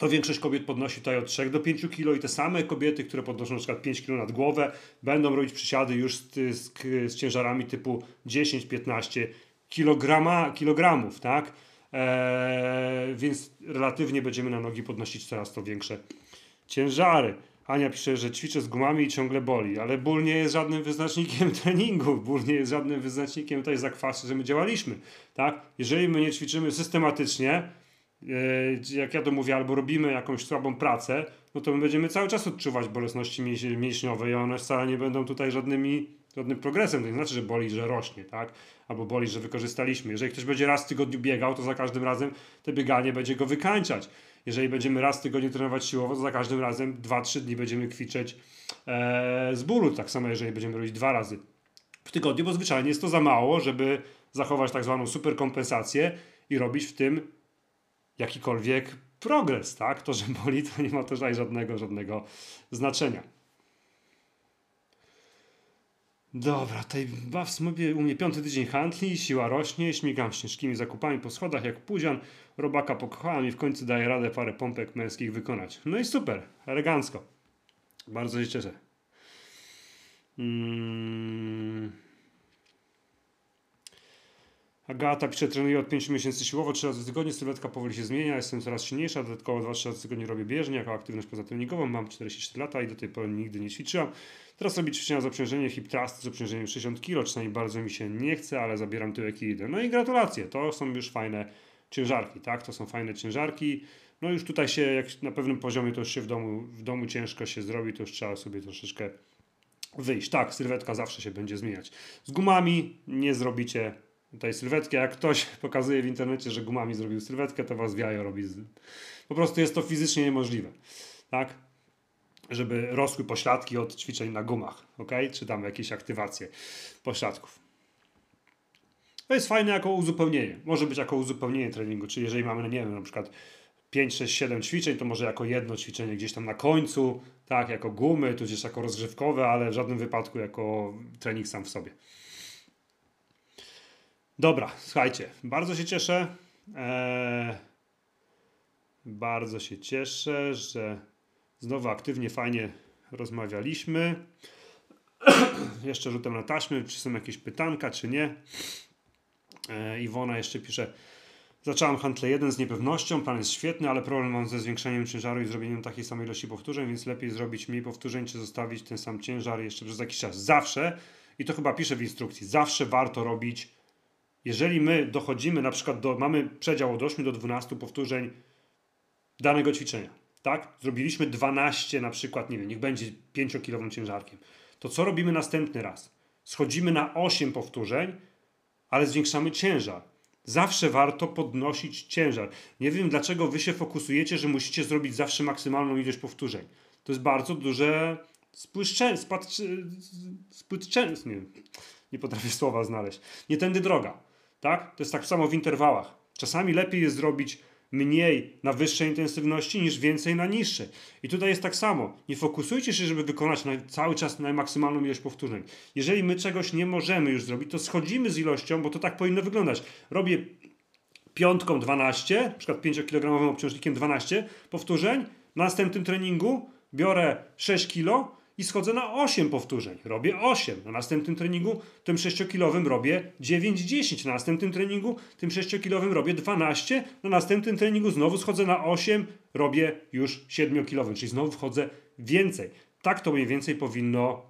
to większość kobiet podnosi tutaj od 3 do 5 kg i te same kobiety, które podnoszą na przykład 5 kg nad głowę, będą robić przysiady już z, z, z ciężarami typu 10-15 kg, kilogramów, tak? Eee, więc relatywnie będziemy na nogi podnosić coraz to większe ciężary. Ania pisze, że ćwiczę z gumami i ciągle boli, ale ból nie jest żadnym wyznacznikiem *laughs* treningu, ból nie jest żadnym wyznacznikiem tutaj zakwasy, że my działaliśmy, tak? Jeżeli my nie ćwiczymy systematycznie, jak ja to mówię, albo robimy jakąś słabą pracę, no to my będziemy cały czas odczuwać bolesności mięśniowe i one wcale nie będą tutaj żadnymi, żadnym progresem. To nie znaczy, że boli, że rośnie, tak? Albo boli, że wykorzystaliśmy. Jeżeli ktoś będzie raz w tygodniu biegał, to za każdym razem to bieganie będzie go wykańczać. Jeżeli będziemy raz w tygodniu trenować siłowo, to za każdym razem 2-3 dni będziemy kwiczeć e, z bólu. Tak samo, jeżeli będziemy robić dwa razy w tygodniu, bo zwyczajnie jest to za mało, żeby zachować tak zwaną superkompensację i robić w tym jakikolwiek progres, tak? To, że boli, to nie ma to żadnego, żadnego znaczenia. Dobra, tutaj baw sobie u mnie piąty tydzień handli, siła rośnie, śmigam ciężkimi zakupami po schodach jak pudzian, robaka pokochałem i w końcu daję radę parę pompek męskich wykonać. No i super, elegancko. Bardzo się cieszę. Hmm. Agata pisze, trenuję od 5 miesięcy siłowo, 3 razy w tygodniu, sylwetka powoli się zmienia, jestem coraz silniejsza, dodatkowo 2-3 razy w tygodniu robię bieżnię jako aktywność pozatreningową, mam 44 lata i do tej pory nigdy nie ćwiczyłam. Teraz robię ćwiczenia z obciążeniem hip thrust z obciążeniem 60 kg, czasami bardzo mi się nie chce, ale zabieram tyłek i idę. No i gratulacje, to są już fajne ciężarki, tak? To są fajne ciężarki. No już tutaj się, jak na pewnym poziomie to już się w domu, w domu ciężko się zrobi, to już trzeba sobie troszeczkę wyjść. Tak, sylwetka zawsze się będzie zmieniać. Z gumami nie zrobicie tej sylwetki. Jak ktoś *laughs* pokazuje w internecie, że gumami zrobił sylwetkę, to was wiajo robi. Z... Po prostu jest to fizycznie niemożliwe. Tak? Żeby rosły pośladki od ćwiczeń na gumach, ok? Czy tam jakieś aktywacje pośladków. To jest fajne jako uzupełnienie. Może być jako uzupełnienie treningu, czyli jeżeli mamy, nie wiem, na przykład 5, 6, 7 ćwiczeń, to może jako jedno ćwiczenie gdzieś tam na końcu, tak, jako gumy, tudzież jako rozgrzewkowe, ale w żadnym wypadku jako trening sam w sobie. Dobra, słuchajcie, bardzo się cieszę. Eee, bardzo się cieszę, że znowu aktywnie, fajnie rozmawialiśmy. *clears throat* jeszcze rzutem na taśmy, czy są jakieś pytanka, czy nie. Eee, Iwona jeszcze pisze. Zacząłem handle 1 z niepewnością, plan jest świetny, ale problem mam ze zwiększeniem ciężaru i zrobieniem takiej samej ilości powtórzeń, więc lepiej zrobić mniej powtórzeń, czy zostawić ten sam ciężar jeszcze przez jakiś czas. Zawsze, i to chyba piszę w instrukcji, zawsze warto robić jeżeli my dochodzimy na przykład do, mamy przedział od 8 do 12 powtórzeń danego ćwiczenia, tak? Zrobiliśmy 12 na przykład, nie wiem, niech będzie 5-kilowym ciężarkiem. To co robimy następny raz? Schodzimy na 8 powtórzeń, ale zwiększamy ciężar. Zawsze warto podnosić ciężar. Nie wiem, dlaczego wy się fokusujecie, że musicie zrobić zawsze maksymalną ilość powtórzeń. To jest bardzo duże spłyszczenie, spłyszczenie, nie, nie potrafię słowa znaleźć. Nie tędy droga. Tak? To jest tak samo w interwałach. Czasami lepiej jest zrobić mniej na wyższej intensywności niż więcej na niższej. I tutaj jest tak samo. Nie fokusujcie się, żeby wykonać na, cały czas na maksymalną ilość powtórzeń. Jeżeli my czegoś nie możemy już zrobić, to schodzimy z ilością, bo to tak powinno wyglądać. Robię piątką 12, na przykład 5-kilogramowym obciążnikiem 12 powtórzeń. Na następnym treningu biorę 6 kg i schodzę na 8 powtórzeń. Robię 8. Na następnym treningu tym 6-kilowym robię 9-10. Na następnym treningu tym 6-kilowym robię 12. Na następnym treningu znowu schodzę na 8, robię już 7-kilowym, czyli znowu wchodzę więcej. Tak to mniej więcej powinno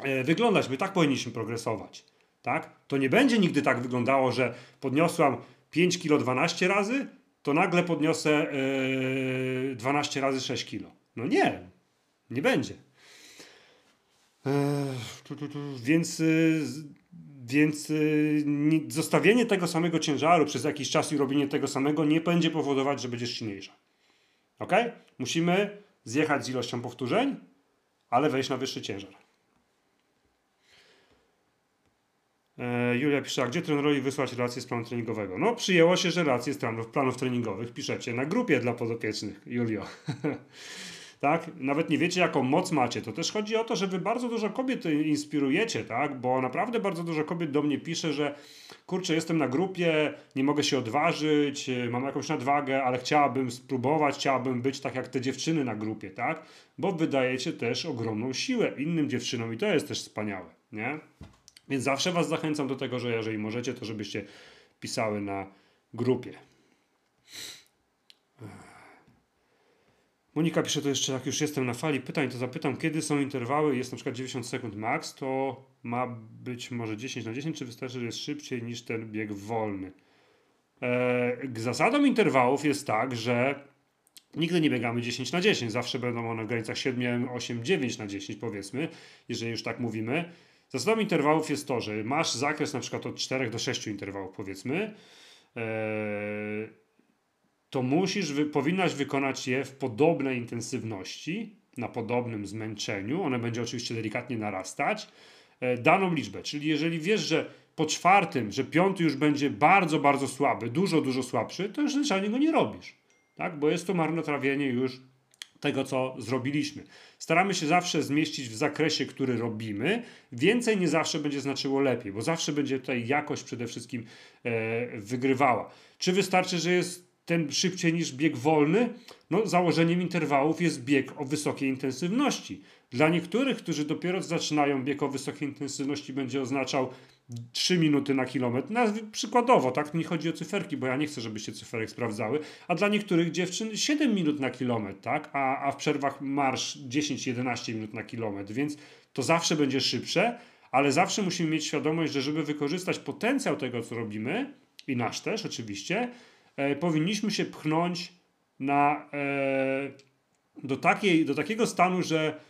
e, wyglądać. My tak powinniśmy progresować. Tak? To nie będzie nigdy tak wyglądało, że podniosłam 5 kg 12 razy, to nagle podniosę yy, 12 razy 6 kg. No nie, nie będzie. Więc, y, więc y, zostawienie tego samego ciężaru przez jakiś czas i robienie tego samego nie będzie powodować, że będziesz silniejsza. Ok? Musimy zjechać z ilością powtórzeń, ale wejść na wyższy ciężar. E, Julia pisze, a gdzie trenerowi wysłać relacje z planu treningowego? No, przyjęło się, że relacje z planów, planów treningowych piszecie na grupie dla podopiecznych, Julio. *laughs* tak? Nawet nie wiecie, jaką moc macie. To też chodzi o to, że wy bardzo dużo kobiet inspirujecie, tak? Bo naprawdę bardzo dużo kobiet do mnie pisze, że kurczę, jestem na grupie, nie mogę się odważyć, mam jakąś nadwagę, ale chciałabym spróbować, chciałabym być tak jak te dziewczyny na grupie, tak? Bo wydajecie też ogromną siłę innym dziewczynom i to jest też wspaniałe, nie? Więc zawsze was zachęcam do tego, że jeżeli możecie, to żebyście pisały na grupie. Monika pisze to jeszcze, jak już jestem na fali pytań, to zapytam, kiedy są interwały, jest na przykład 90 sekund max, to ma być może 10 na 10, czy wystarczy, że jest szybciej niż ten bieg wolny? Eee, zasadą interwałów jest tak, że nigdy nie biegamy 10 na 10, zawsze będą one w granicach 7, 8, 9 na 10 powiedzmy, jeżeli już tak mówimy. Zasadą interwałów jest to, że masz zakres na przykład od 4 do 6 interwałów powiedzmy, eee, to musisz, wy, powinnaś wykonać je w podobnej intensywności, na podobnym zmęczeniu. One będzie oczywiście delikatnie narastać. E, daną liczbę, czyli jeżeli wiesz, że po czwartym, że piąty już będzie bardzo, bardzo słaby, dużo, dużo słabszy, to już zwyczajnie go nie robisz. Tak? Bo jest to marnotrawienie już tego, co zrobiliśmy. Staramy się zawsze zmieścić w zakresie, który robimy. Więcej nie zawsze będzie znaczyło lepiej, bo zawsze będzie tutaj jakość przede wszystkim e, wygrywała. Czy wystarczy, że jest ten szybciej niż bieg wolny? No, założeniem interwałów jest bieg o wysokiej intensywności. Dla niektórych, którzy dopiero zaczynają bieg o wysokiej intensywności, będzie oznaczał 3 minuty na kilometr. No, przykładowo, tak? Nie chodzi o cyferki, bo ja nie chcę, żebyście cyferek sprawdzały. A dla niektórych dziewczyn 7 minut na kilometr, tak? A, a w przerwach marsz 10-11 minut na kilometr, więc to zawsze będzie szybsze, ale zawsze musimy mieć świadomość, że żeby wykorzystać potencjał tego, co robimy, i nasz też oczywiście, powinniśmy się pchnąć na, e, do, takiej, do takiego stanu, że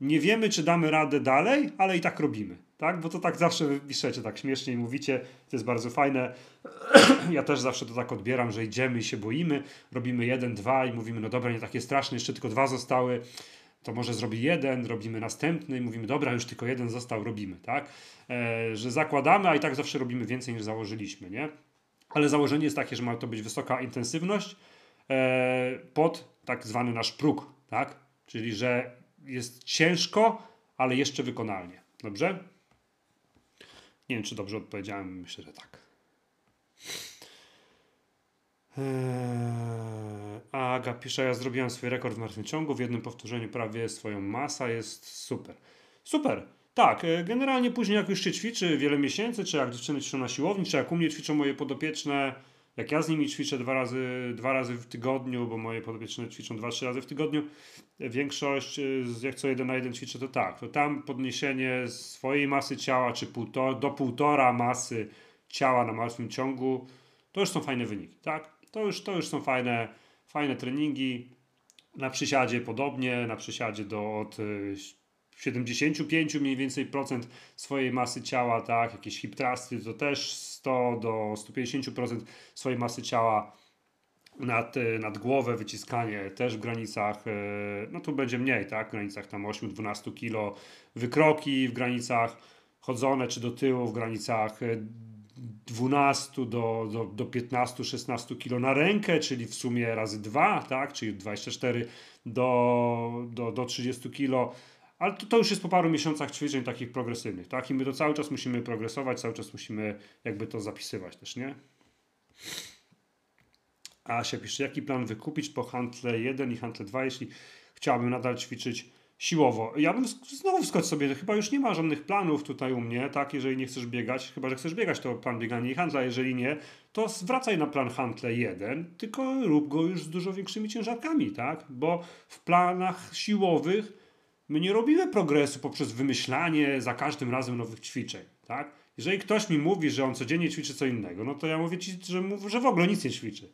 nie wiemy, czy damy radę dalej, ale i tak robimy. Tak? Bo to tak zawsze piszecie, tak śmiesznie i mówicie, to jest bardzo fajne. *clears throat* ja też zawsze to tak odbieram, że idziemy i się boimy, robimy jeden, dwa i mówimy, no dobra, nie takie straszne, jeszcze tylko dwa zostały, to może zrobi jeden, robimy następny i mówimy, dobra, już tylko jeden został, robimy, tak? E, że zakładamy, a i tak zawsze robimy więcej niż założyliśmy, nie? Ale założenie jest takie, że ma to być wysoka intensywność e, pod tak zwany nasz próg, tak? Czyli, że jest ciężko, ale jeszcze wykonalnie. Dobrze? Nie wiem, czy dobrze odpowiedziałem. Myślę, że tak. Eee, Aga pisze, ja zrobiłem swój rekord w martwym ciągu, w jednym powtórzeniu prawie swoją masa, jest super. Super, tak, e, generalnie później jak już się ćwiczy wiele miesięcy, czy jak dziewczyny ćwiczą na siłowni, czy jak u mnie ćwiczą moje podopieczne, jak ja z nimi ćwiczę dwa razy, dwa razy w tygodniu, bo moje podopieczne ćwiczą dwa, trzy razy w tygodniu, większość y, jak co jeden na jeden ćwiczę, to tak, to tam podniesienie swojej masy ciała, czy półtor, do półtora masy ciała na martwym ciągu, to już są fajne wyniki, tak? To już, to już są fajne, fajne treningi. Na przysiadzie podobnie, na przysiadzie do od 75 y, mniej więcej procent swojej masy ciała, tak, jakieś hip thrusty to też 100 do 150% swojej masy ciała nad, e, nad głowę, wyciskanie też w granicach, e, no tu będzie mniej, tak, w granicach tam 8-12 kilo, wykroki w granicach chodzone czy do tyłu w granicach 12 e, do, do, do 15-16 kilo na rękę, czyli w sumie razy 2, tak, czyli 24 do, do, do 30 kilo. Ale to, to już jest po paru miesiącach ćwiczeń takich progresywnych, tak? I my to cały czas musimy progresować, cały czas musimy jakby to zapisywać też, nie? Asia pisze, jaki plan wykupić po handle 1 i handle 2, jeśli chciałabym nadal ćwiczyć siłowo. Ja bym znowu wskocz sobie, chyba już nie ma żadnych planów tutaj u mnie, tak, jeżeli nie chcesz biegać, chyba, że chcesz biegać, to plan biegania i handla, jeżeli nie, to zwracaj na plan handle 1, tylko rób go już z dużo większymi ciężarkami, tak, bo w planach siłowych my nie robimy progresu poprzez wymyślanie za każdym razem nowych ćwiczeń, tak. Jeżeli ktoś mi mówi, że on codziennie ćwiczy co innego, no to ja mówię ci, że, że w ogóle nic nie ćwiczy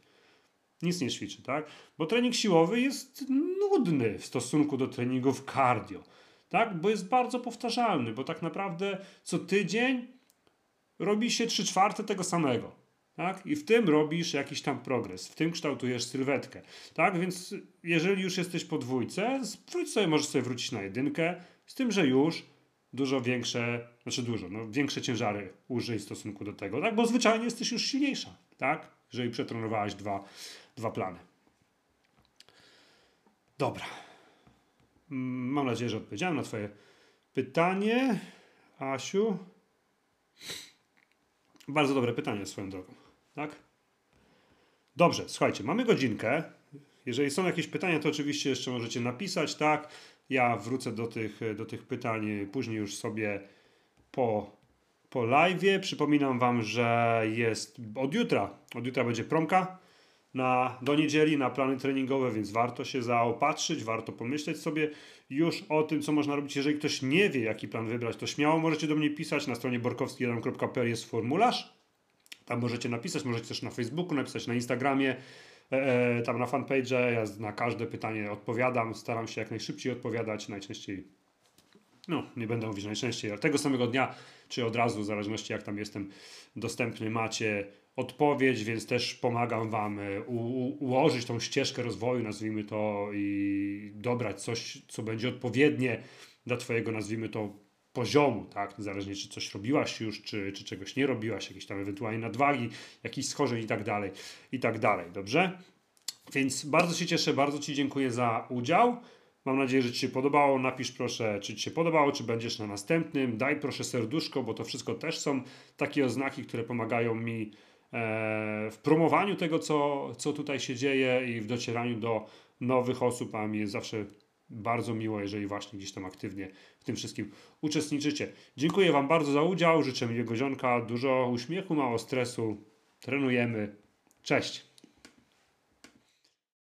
nic nie ćwiczy, tak? Bo trening siłowy jest nudny w stosunku do treningów cardio, tak? Bo jest bardzo powtarzalny, bo tak naprawdę co tydzień robi się 3 czwarte tego samego, tak? I w tym robisz jakiś tam progres, w tym kształtujesz sylwetkę, tak? Więc jeżeli już jesteś po dwójce, wróć sobie, możesz sobie wrócić na jedynkę, z tym, że już dużo większe, znaczy dużo, no większe ciężary użyj w stosunku do tego, tak? Bo zwyczajnie jesteś już silniejsza, tak? Jeżeli przetrenowałeś dwa, dwa plany. Dobra. Mm, mam nadzieję, że odpowiedziałem na Twoje pytanie. Asiu. Bardzo dobre pytanie swoją drogą. Tak? Dobrze, słuchajcie, mamy godzinkę. Jeżeli są jakieś pytania, to oczywiście jeszcze możecie napisać, tak? Ja wrócę do tych, do tych pytań później już sobie po, po live. Przypominam Wam, że jest od jutra. Od jutra będzie promka na, do niedzieli na plany treningowe, więc warto się zaopatrzyć, warto pomyśleć sobie już o tym, co można robić. Jeżeli ktoś nie wie, jaki plan wybrać, to śmiało możecie do mnie pisać. Na stronie borkowski1.pl jest formularz. Tam możecie napisać, możecie też na Facebooku napisać, na Instagramie, e, e, tam na fanpage. Ja na każde pytanie odpowiadam, staram się jak najszybciej odpowiadać, najczęściej, no nie będę mówić najczęściej, ale tego samego dnia, czy od razu, w zależności jak tam jestem dostępny, macie odpowiedź, więc też pomagam Wam e, ułożyć tą ścieżkę rozwoju, nazwijmy to, i dobrać coś, co będzie odpowiednie dla Twojego, nazwijmy to, poziomu, tak? Zależnie czy coś robiłaś już, czy, czy czegoś nie robiłaś, jakieś tam ewentualnie nadwagi, jakiś schorzeń i tak dalej, i tak dalej, dobrze? Więc bardzo się cieszę, bardzo Ci dziękuję za udział. Mam nadzieję, że Ci się podobało. Napisz proszę, czy Ci się podobało, czy będziesz na następnym. Daj proszę serduszko, bo to wszystko też są takie oznaki, które pomagają mi E, w promowaniu tego, co, co tutaj się dzieje i w docieraniu do nowych osób, a mi jest zawsze bardzo miło, jeżeli właśnie gdzieś tam aktywnie w tym wszystkim uczestniczycie. Dziękuję Wam bardzo za udział, życzę miłego zionka, dużo uśmiechu, mało stresu. Trenujemy. Cześć!